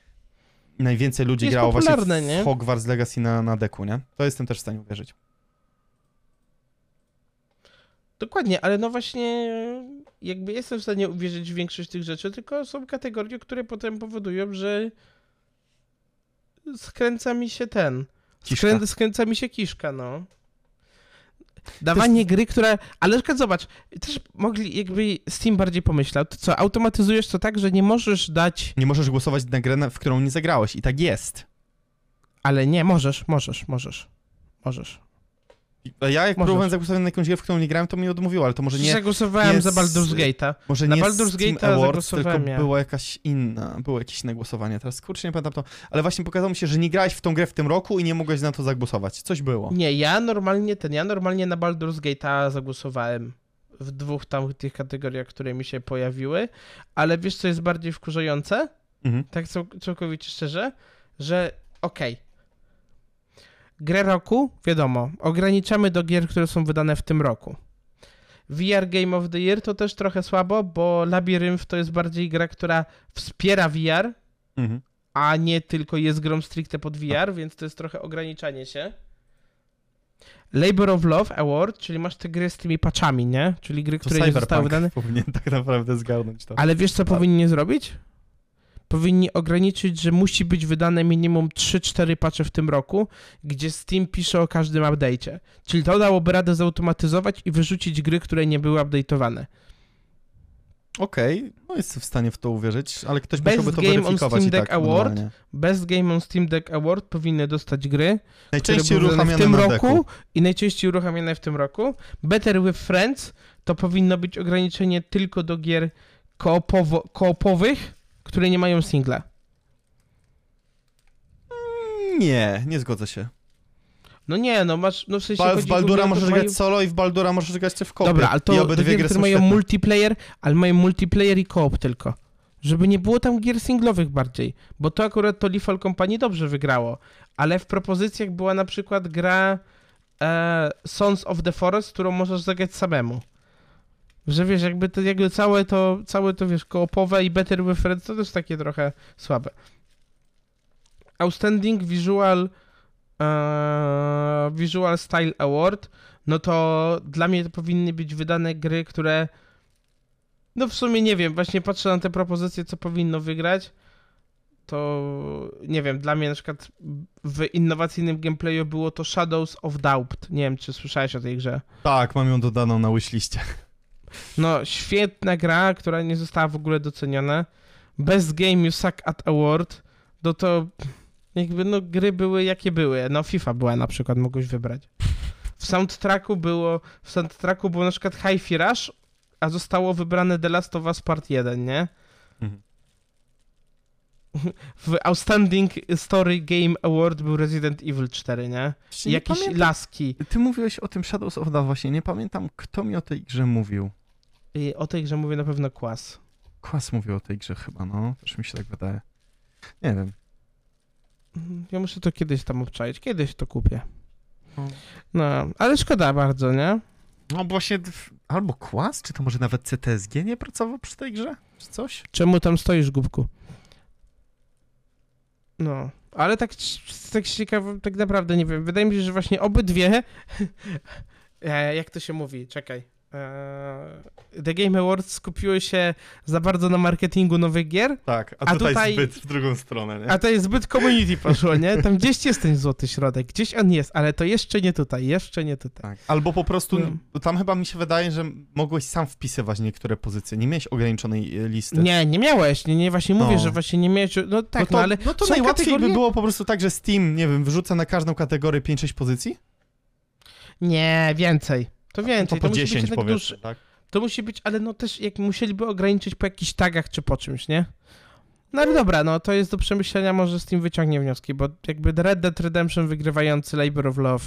najwięcej ludzi Jest grało właśnie w nie? Hogwarts Legacy na, na deku, nie? To jestem też w stanie uwierzyć. Dokładnie, ale no właśnie jakby jestem w stanie uwierzyć w większość tych rzeczy, tylko są kategorie, które potem powodują, że skręca mi się ten. Kiszka. Skrę, skręca mi się kiszka, no. Dawanie gry, które. Ale zobacz, też mogli, jakby Steam bardziej pomyślał, to co, automatyzujesz to tak, że nie możesz dać. Nie możesz głosować na grę, w którą nie zagrałeś i tak jest. Ale nie, możesz, możesz, możesz. Możesz. A Ja jak Możesz. próbowałem zagłosować na jakąś grę, w którą nie grałem, to mi odmówiło, ale to może nie, Zagłosowałem za Baldur's Gate'a. może na nie Baldur's Gate'a Awards, tylko ja. była jakaś inna, było jakieś inne głosowanie. Teraz kurczę nie pamiętam to, ale właśnie pokazało mi się, że nie grałeś w tą grę w tym roku i nie mogłeś na to zagłosować. Coś było. Nie, ja normalnie ten, ja normalnie na Baldur's Gate'a zagłosowałem w dwóch tam tych kategoriach, które mi się pojawiły, ale wiesz co jest bardziej wkurzające? Mhm. Tak cał- całkowicie szczerze, że okej. Grę roku, wiadomo, ograniczamy do gier, które są wydane w tym roku. VR Game of the Year to też trochę słabo, bo Labyrinth to jest bardziej gra, która wspiera VR, Mhm. a nie tylko jest grą stricte pod VR, więc to jest trochę ograniczanie się. Labor of Love Award, czyli masz te gry z tymi patchami, nie? Czyli gry, To które nie zostały wydane. [laughs] powinien tak naprawdę zgarnąć to. Ale wiesz, co Tak. powinni zrobić? Powinni ograniczyć, że musi być wydane minimum 3-4 patche w tym roku, gdzie Steam pisze o każdym update'cie. Czyli to dałoby radę zautomatyzować i wyrzucić gry, które nie były update'owane. Okej, no jestem w stanie w to uwierzyć, ale ktoś Best musiałby to Game on weryfikować Steam i tak Deck Award manualnie. Best Game on Steam Deck Award powinny dostać gry, Najczęściej uruchamiane w tym roku deku. i najczęściej uruchamiane w tym roku. Better with Friends to powinno być ograniczenie tylko do gier koopowo- koopowych, które nie mają singla. Nie, nie zgodzę się. No nie, no masz, no w sensie Ba- w Baldura możesz że mają- grać solo i w Baldura możesz grać w kopie. Dobra, ale I to do obydwie gry są mają świetne. multiplayer, ale mają multiplayer i koop tylko. Żeby nie było tam gier singlowych bardziej, bo to akurat to Lethal Company dobrze wygrało, ale w propozycjach była na przykład gra e, Sons of the Forest, którą możesz zagrać samemu. Że wiesz, jakby to jakby całe to, całe to wiesz, koopowe i Better with to też takie trochę słabe. Outstanding Visual e, Visual Style Award, no to dla mnie to powinny być wydane gry, które no w sumie nie wiem, właśnie patrzę na te propozycje, co powinno wygrać, to nie wiem, dla mnie na przykład w innowacyjnym gameplayu było to Shadows of Doubt. Nie wiem, czy słyszałeś o tej grze. Tak, mam ją dodaną na wishliście. No, świetna gra, która nie została w ogóle doceniona. Best Game You Suck at Award, no to jakby no gry były jakie były. No FIFA była na przykład, mogłeś wybrać. W soundtracku było, w soundtracku było na przykład Hi-Fi Rush, a zostało wybrane The Last of Us Part 1, nie? Mhm. W Outstanding Story Game Award był Resident Evil 4, nie? I Nie jakieś pamiętam- laski. Ty mówiłeś o tym Shadows of Doubt właśnie, nie pamiętam kto mi o tej grze mówił. I o tej grze mówię na pewno Kłas. Kwas mówił o tej grze chyba, no. Też mi się tak wydaje. Nie wiem. Ja muszę to kiedyś tam obczaić. Kiedyś to kupię. No. No, ale szkoda bardzo, nie? No właśnie, albo Kwas, czy to może nawet CTSG nie pracował przy tej grze? Czy coś? Czemu tam stoisz, Gubku? No, ale tak, tak ciekawe, tak naprawdę nie wiem. Wydaje mi się, że właśnie obydwie, [laughs] e, jak to się mówi, czekaj. E, The Game Awards skupiły się za bardzo na marketingu nowych gier, Tak, a, A tutaj, tutaj- zbyt w drugą stronę, nie? a to jest zbyt community poszło, nie? Tam gdzieś jest ten złoty środek, gdzieś on jest, ale to jeszcze nie tutaj, jeszcze nie tutaj. Tak. Albo po prostu, No. tam chyba mi się wydaje, że mogłeś sam wpisywać niektóre pozycje, nie miałeś ograniczonej e, listy. Nie, nie miałeś, nie, nie właśnie mówię, No. że właśnie nie miałeś, no tak, no to, no ale no to najłatwiej kategorie- by było po prostu tak, że Steam, nie wiem, wyrzuca na każdą kategorię 5-6 pozycji? Nie, więcej. To więcej. to po musi być 10 jednak powiedzmy, duż- tak? To musi być, ale no też jak musieliby ograniczyć po jakichś tagach czy po czymś, nie? No ale dobra, no to jest do przemyślenia, może z tym wyciągnie wnioski, bo jakby Red Dead Redemption wygrywający Labor of Love,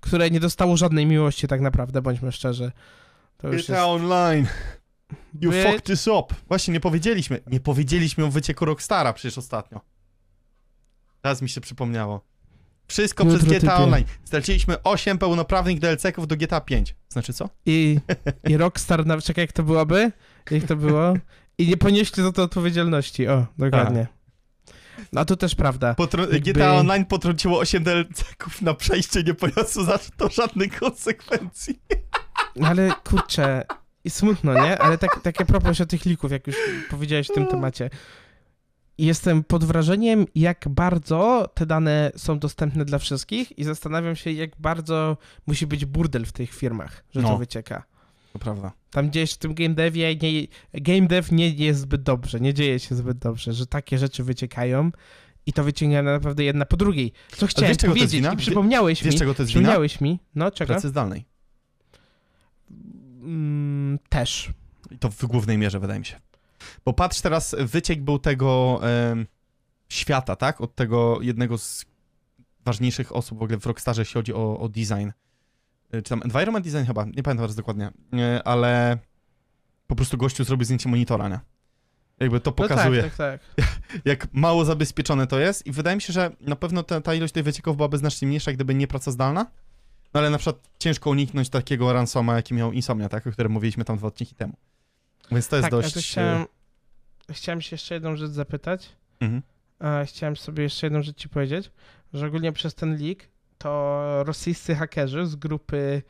które nie dostało żadnej miłości tak naprawdę, bądźmy szczerzy. To już jest... Online, you Wy- fucked this up. Właśnie, nie powiedzieliśmy. Nie powiedzieliśmy o wycieku Rockstara przecież ostatnio. Teraz mi się przypomniało. Wszystko Jutro przez GTA typie. Online. Straciliśmy 8 pełnoprawnych DLC-ków do GTA 5. Znaczy co? I, I Rockstar, na... czekaj jak to byłoby? Jak to było? I nie ponieśli za to odpowiedzialności, o, dokładnie. No to też prawda. Potro- Jakby- GTA Online potrąciło 8 DLC-ków na przejście, nie poniosło za to żadnych konsekwencji. No ale kurczę, i smutno, nie? Ale tak, takie propos o tych lików, jak już powiedziałeś w tym temacie. Jestem pod wrażeniem, jak bardzo te dane są dostępne dla wszystkich i zastanawiam się, jak bardzo musi być burdel w tych firmach, że to No. wycieka. To prawda. Tam gdzieś w tym game devie nie, game dev nie jest zbyt dobrze, nie dzieje się zbyt dobrze, że takie rzeczy wyciekają i to wyciąga naprawdę jedna po drugiej. Co chciałem wiesz, czego to jest powiedzieć wina? i przypomniałeś Wiesz, mi, czego to jest wina? przypomniałeś mi, no czego? Pracy zdalnej. Mm, też. I to w głównej mierze, wydaje mi się. Bo patrz teraz, wyciek był tego em, świata, tak? Od tego jednego z ważniejszych osób w ogóle w Rockstarze, jeśli chodzi o, o design. Y, Czy tam environment design chyba, nie pamiętam teraz dokładnie, Y, ale po prostu gościu zrobił zdjęcie monitora, nie? Jakby to pokazuje, No tak, tak, tak. [laughs] jak mało zabezpieczone to jest i wydaje mi się, że na pewno ta, ta ilość tych wycieków byłaby znacznie mniejsza, gdyby nie praca zdalna. No ale na przykład ciężko uniknąć takiego ransoma, jaki miał Insomnia, tak? O którym mówiliśmy tam dwa odcinki temu. Więc to jest tak, dość... to chciałem, chciałem się jeszcze jedną rzecz zapytać. Mhm. Chciałem sobie jeszcze jedną rzecz ci powiedzieć, że ogólnie przez ten leak to rosyjscy hakerzy z grupy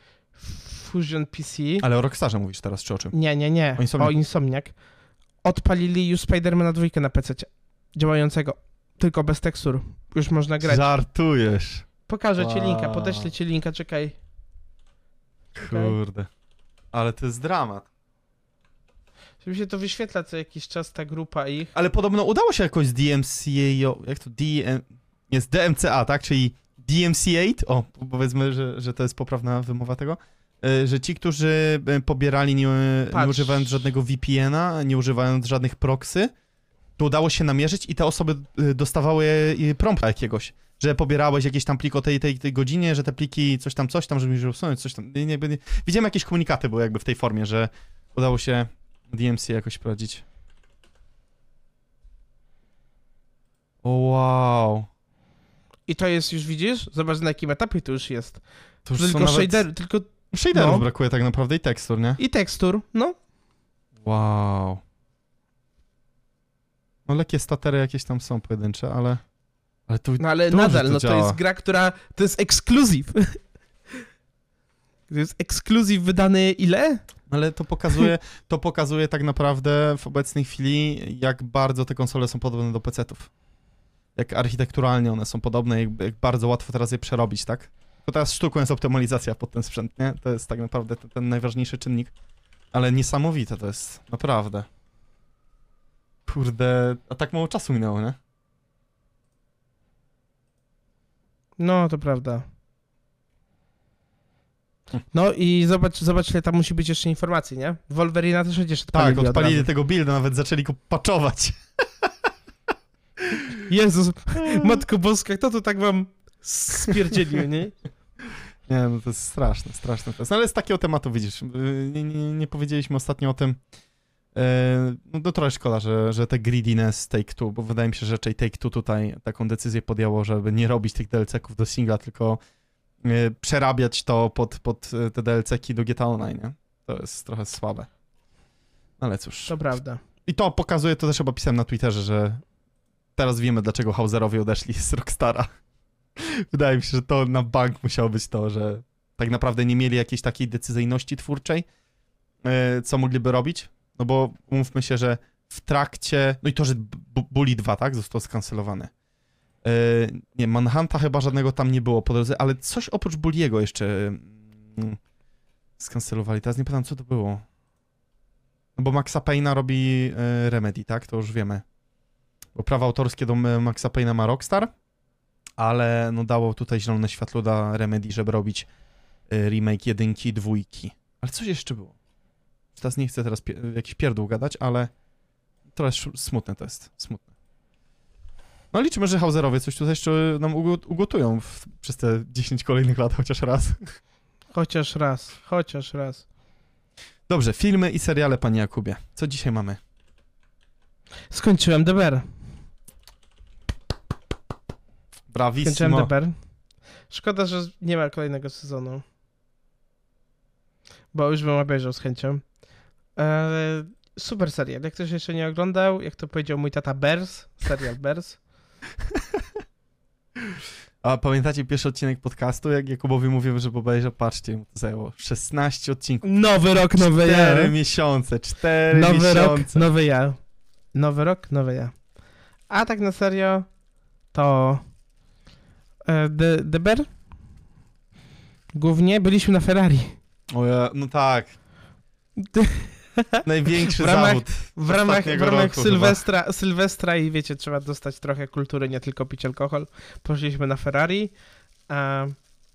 Fusion PC. Ale o Rockstarze mówisz teraz, czy o czym? Nie, nie, nie. O Insomniac. O Insomniak. Odpalili już Spidermana dwójkę na PC działającego, tylko bez tekstur. Już można grać. Żartujesz. Pokażę ci linka, podeślę ci linka, czekaj. Kurde. Ale to jest dramat. Mi się to wyświetla co jakiś czas ta grupa ich. Ale podobno udało się jakoś z DMCA, jak to DM, jest DMCA, tak? Czyli DMC8, o, powiedzmy, że, że to jest poprawna wymowa tego, y, że ci, którzy y, pobierali nie, nie używając żadnego VPN-a, nie używając żadnych proxy, to udało się namierzyć i te osoby y, dostawały prompta jakiegoś, że pobierałeś jakieś tam plik o tej, tej, tej godzinie, że te pliki coś tam, coś tam, żeby usunąć, coś tam. Nie. Widziałem jakieś komunikaty były jakby w tej formie, że udało się DMC jakoś prowadzić. O wow. I to jest już, widzisz? Zobacz na jakim etapie to już jest. To już tylko nawet... shader, tylko Shaderów no. brakuje tak naprawdę i tekstur, nie? i tekstur, no. Wow. No lekkie statery jakieś tam są pojedyncze, ale... Ale tu... No ale nadal, to no to działa. jest gra, która, to jest ekskluzyw. [laughs] To jest ekskluzyw wydany ile? Ale to pokazuje, [laughs] to pokazuje tak naprawdę w obecnej chwili, jak bardzo te konsole są podobne do PC-ów. Jak architekturalnie one są podobne, jak, jak bardzo łatwo teraz je przerobić, tak? To teraz sztuką jest optymalizacja pod ten sprzęt, nie? To jest tak naprawdę ten, ten najważniejszy czynnik. Ale niesamowite to jest, naprawdę. Kurde, a tak mało czasu minęło, nie? No, to prawda. No i zobacz, zobacz, ile tam musi być jeszcze informacji, nie? Wolverina też przecież odpalili Tak, od odpalili razu. tego builda, nawet zaczęli go patchować. [laughs] Jezus, Matko Boska, kto to tak wam spierdzielił, nie? Nie, no to jest straszne, straszne. No ale z takiego tematu widzisz, yy, nie, nie, nie powiedzieliśmy ostatnio o tym, yy, no to trochę szkoda, że, że te greediness Take-Two, bo wydaje mi się, że raczej Take-Two tutaj taką decyzję podjęło, żeby nie robić tych DLC-ków do singla, tylko przerabiać to pod, pod yy, te DLC-ki do GTA Online, nie? To jest trochę słabe. Ale cóż. To prawda. I to pokazuje, to też chyba pisałem na Twitterze, że teraz wiemy, dlaczego Hauserowie odeszli z Rockstara. [laughs] Wydaje mi się, że to na bank musiało być to, że tak naprawdę nie mieli jakiejś takiej decyzyjności twórczej, e, co mogliby robić. No bo umówmy się, że w trakcie. No i to, że Bully 2, tak, został skancelowany. E, Nie, Manhunta chyba żadnego tam nie było po drodze, ale coś oprócz Bulliego jeszcze mm, skancelowali. Teraz nie pamiętam, co to było. No bo Maxa Payne'a robi e, Remedy, tak? To już wiemy. Bo prawa autorskie do e, Maxa Payne'a ma Rockstar, ale no dało tutaj zielone światło dla Remedy, żeby robić remake jedynki dwójki. Ale coś jeszcze było. Teraz nie chcę teraz pie- jakiś pierdół gadać, ale trochę sz- smutne to jest. Smutne. No liczymy, że Hauserowie coś tutaj jeszcze nam ugo- ugotują w, przez te 10 kolejnych lat chociaż raz. Chociaż raz, chociaż raz. Dobrze, filmy i seriale, panie Jakubie. Co dzisiaj mamy? Skończyłem DBR. Skończyłem Bravissimo. DBR. Szkoda, że nie ma kolejnego sezonu. Bo już bym obejrzał z chęcią. Ale super serial. Jak ktoś jeszcze nie oglądał, jak to powiedział mój tata Bears, serial Bears. [laughs] A pamiętacie pierwszy odcinek podcastu, jak Jakubowi mówiłem, że obejrzę, patrzcie, mu to zajęło 16 odcinków. Nowy rok, nowe ja. 4 miesiące, 4 Nowy rok, miesiące. nowy ja. Nowy rok, nowy ja. A tak na serio, to e, De, Deber? Głównie byliśmy na Ferrari. O ja, no tak. [laughs] [laughs] Największy W ramach- zawód. W ramach, w ramach Sylwestra, Sylwestra i wiecie, trzeba dostać trochę kultury, nie tylko pić alkohol. Poszliśmy na Ferrari. A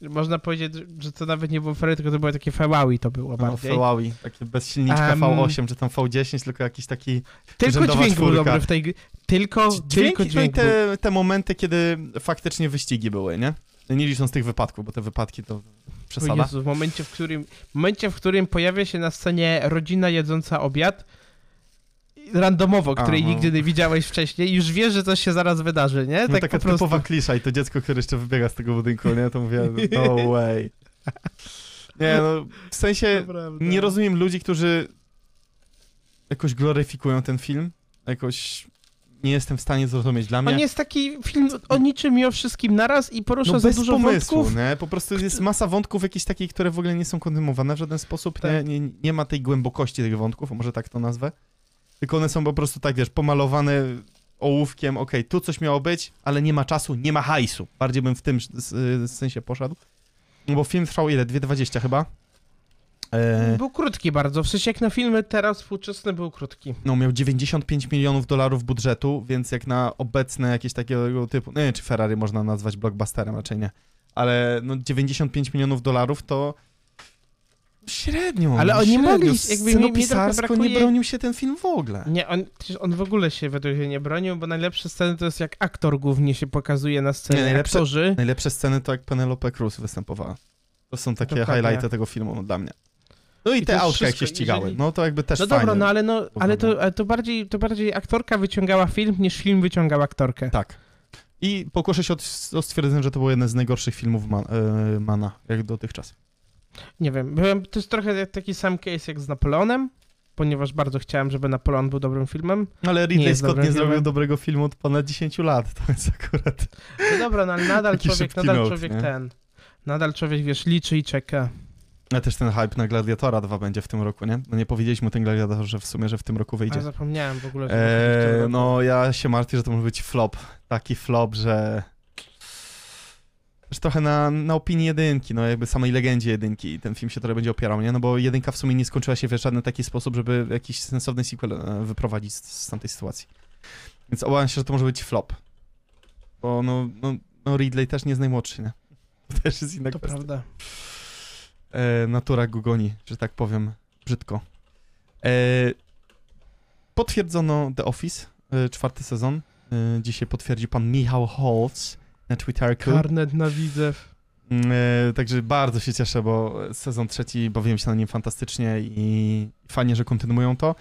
można powiedzieć, że to nawet nie było Ferrari, tylko to było takie Fewawi to było No, bardziej. Huawei, takie bez silniczka Em, V8 czy tam V10, tylko jakiś taki tylko dźwięk był czwórka. dobry w tej gry. Tylko, dźwięk, tylko no i dźwięk był. te, te momenty, kiedy faktycznie wyścigi były, nie? Nie licząc tych wypadków, bo te wypadki to przesada. Jezu, w momencie, w którym, w momencie, w którym pojawia się na scenie rodzina jedząca obiad, randomowo, której Aha. nigdy nie widziałeś wcześniej i już wiesz, że coś się zaraz wydarzy, nie? No tak taka po prostu. typowa klisza i to dziecko, które jeszcze wybiega z tego budynku, nie? To mówię, no [laughs] way. Nie, no, w sensie Naprawdę. nie rozumiem ludzi, którzy jakoś gloryfikują ten film. Jakoś nie jestem w stanie zrozumieć. Dla mnie... On jest taki film o niczym i o wszystkim naraz i porusza no za bez dużo pomysłu, wątków. nie? Po prostu jest masa wątków jakichś takich, które w ogóle nie są kontynuowane w żaden sposób. Nie, Tak. nie, nie ma tej głębokości tych wątków, może tak to nazwę. Tylko one są po prostu tak, wiesz, pomalowane ołówkiem, okej, tu coś miało być, ale nie ma czasu, nie ma hajsu. Bardziej bym w tym sensie poszedł. No bo film trwał ile? 2,20 chyba? E, Był krótki bardzo, w sensie jak na filmy teraz współczesne był krótki. no miał 95 milionów dolarów budżetu, więc jak na obecne jakieś takiego typu, nie wiem czy Ferrari można nazwać blockbusterem, raczej nie, ale no 95 milionów dolarów to średnio, Ale oni średnio. mogli, jakby mi- mi Scenopisarsko nie bronił się ten film w ogóle. Nie, on, on w ogóle się według mnie nie bronił, bo najlepsze sceny to jest jak aktor głównie się pokazuje na scenie, Nie, najlepsze- aktorzy. Najlepsze sceny to jak Penelope Cruz występowała. To są takie Dokładnie. highlighty tego filmu dla mnie. No i, I te autka jak się ścigały, jeżeli- no to jakby też No dobra, no ale, no, ale, to, to, bardziej, to bardziej aktorka wyciągała film, niż film wyciągał aktorkę. Tak. I pokuszę się o, stwierdzenie, że to był jeden z najgorszych filmów Man, e, Mana, jak dotychczas. Nie wiem, byłem, to jest trochę taki sam case jak z Napoleonem, ponieważ bardzo chciałem, żeby Napoleon był dobrym filmem. Ale Ridley jest Scott nie zrobił dobrego filmu od ponad 10 lat, to jest akurat... No dobra, no ale nadal [laughs] człowiek, nadal note, człowiek nie? ten, nadal człowiek, wiesz, liczy i czeka. A też ten hype na Gladiatora 2 będzie w tym roku, nie? No nie powiedzieliśmy o tym Gladiatorze w sumie, że w tym roku A wyjdzie. zapomniałem w ogóle, że w Eee, roku. no ja się martwię, że to może być flop. Taki flop, że... Już trochę na, na opinii jedynki, no jakby samej legendzie jedynki ten film się trochę będzie opierał, nie? No bo jedynka w sumie nie skończyła się w żaden taki sposób, żeby jakiś sensowny sequel e, wyprowadzić z, z tamtej sytuacji. Więc obawiam się, że to może być flop. Bo no, no, no Ridley też nie jest najmłodszy, nie? To [laughs] też jest inna To kwestia. prawda. E, natura go goni, że tak powiem brzydko. E, potwierdzono The Office, e, czwarty sezon. E, dzisiaj potwierdził pan Michał Holz na Twitterku. Karnet na widzew. Mm, E, także bardzo się cieszę, bo sezon trzeci bawiłem się na nim fantastycznie i fajnie, że kontynuują to.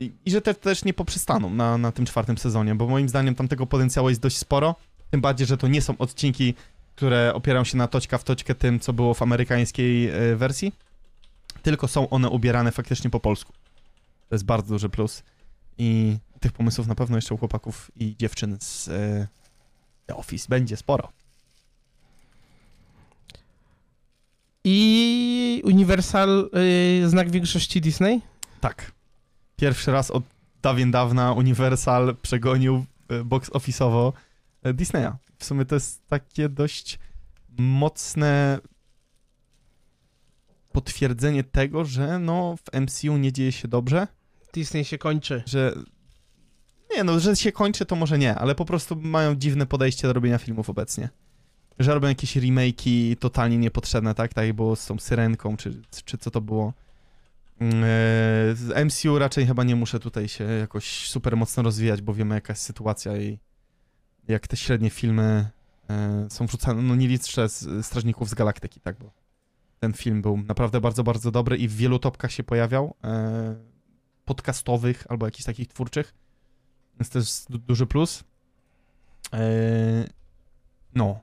I, i że te też nie poprzestaną na, na tym czwartym sezonie, bo moim zdaniem tam tego potencjału jest dość sporo. Tym bardziej, że to nie są odcinki, które opierają się na toczka w toczkę tym, co było w amerykańskiej e, wersji, tylko są one ubierane faktycznie po polsku. To jest bardzo duży plus. I tych pomysłów na pewno jeszcze u chłopaków i dziewczyn z e, The Office będzie sporo. I Universal, y, znak większości Disney? Tak. Pierwszy raz od dawien dawna Universal przegonił box office'owo Disneya. W sumie to jest takie dość mocne potwierdzenie tego, że no w MCU nie dzieje się dobrze, Disney się kończy. że nie no, że się kończy to może nie, ale po prostu mają dziwne podejście do robienia filmów obecnie. Że robią jakieś remake'i totalnie niepotrzebne, tak? Tak jak było z tą Syrenką, czy, czy co to było. Mm, e, Z MCU raczej chyba nie muszę tutaj się jakoś super mocno rozwijać, bo wiemy jaka jest sytuacja i jak te średnie filmy e, są wrzucane, no nie liczę z Strażników z Galaktyki, tak? Bo ten film był naprawdę bardzo, bardzo dobry i w wielu topkach się pojawiał. E, podcastowych albo jakichś takich twórczych. Więc to jest du- duży plus. Eee, no.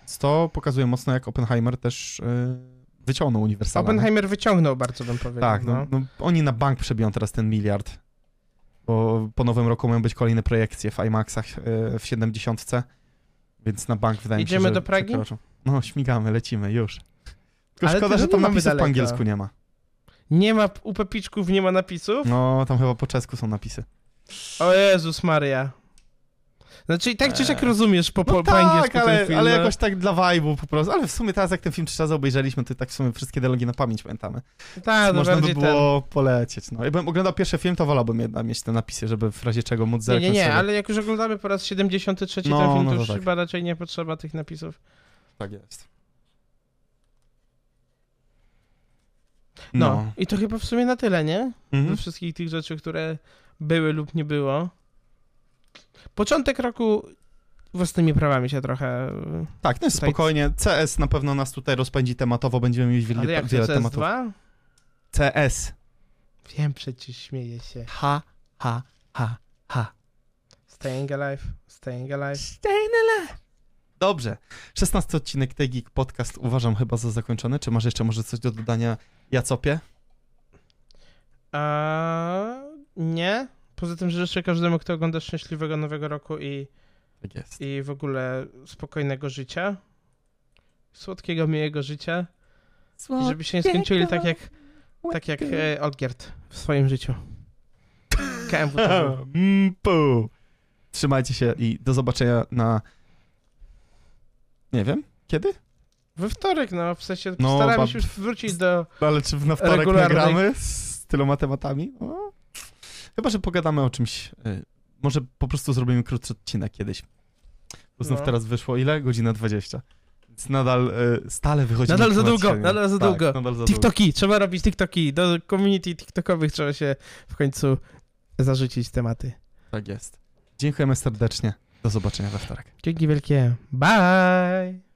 Więc to pokazuje mocno, jak Oppenheimer też e, wyciągnął Universala. nie? Oppenheimer wyciągnął bardzo, bym powiedział. Tak, no, no, oni na bank przebiją teraz ten miliard. Bo po nowym roku mają być kolejne projekcje w IMAXach e, w 70. Więc na bank wydaje mi się, Idziemy że do Pragi? przekroczą. No, śmigamy, lecimy, już. Tylko Ale szkoda, że tam napisów po daleko. angielsku nie ma. Nie ma, u Pepiczków nie ma napisów? No, tam chyba po czesku są napisy. O Jezus Maria. Znaczy i tak czy siak Eee. rozumiesz po, po, No po tak, angielsku ale, ten film. ale no. jakoś tak dla vibe'u po prostu. Ale w sumie teraz jak ten film trzy razy obejrzeliśmy, to tak w sumie wszystkie dialogi na pamięć pamiętamy. Tak, no Można by było polecieć. No. Jakbym oglądał pierwszy film, to wolałbym jednak mieć te napisy, żeby w razie czego móc ten. Nie, nie, zerknąć nie, sobie. ale jak już oglądamy po raz 73 No, ten film, no to już tak. chyba raczej nie potrzeba tych napisów. Tak jest. No, i to chyba w sumie na tyle, nie? Mhm. Ze wszystkich tych rzeczy, które były lub nie było. Początek roku własnymi prawami się trochę... Tak, no jest Tutaj- spokojnie. CS na pewno nas tutaj rozpędzi tematowo, będziemy mieć wiele, Ale jak wiele to tematów. CS2? CS. Wiem, przecież śmieję się. Ha, ha, ha, ha. Staying alive, staying alive. Staying alive. Dobrze. 16 odcinek tej Geek Podcast uważam chyba za zakończony. Czy masz jeszcze może coś do dodania Jacopie? Nie. Poza tym, że życzę każdemu, kto ogląda szczęśliwego nowego roku i, Tak jest. i w ogóle spokojnego życia. Słodkiego, miłego życia. I żeby się nie skończyli tak jak, tak jak e, Olgierd w swoim życiu. KMW to był. [laughs] Mm. Trzymajcie się i do zobaczenia na... Nie wiem, kiedy? We wtorek, no, w sensie No, staramy się już wrócić do... Ale czy na wtorek Regularnej- nagramy z tyloma tematami? No. Chyba, że pogadamy o czymś. y, Może po prostu zrobimy krótszy odcinek kiedyś. Bo znów No. teraz wyszło ile? Godzina 20. Więc nadal y, stale wychodzi. Nadal za długo, nadal za tak, długo. Nadal za długo. TikToki, trzeba robić TikToki. Do community TikTokowych trzeba się w końcu zarzucić tematy. Tak jest. Dziękujemy serdecznie. Do zobaczenia we wtorek. Dzięki wielkie. Bye!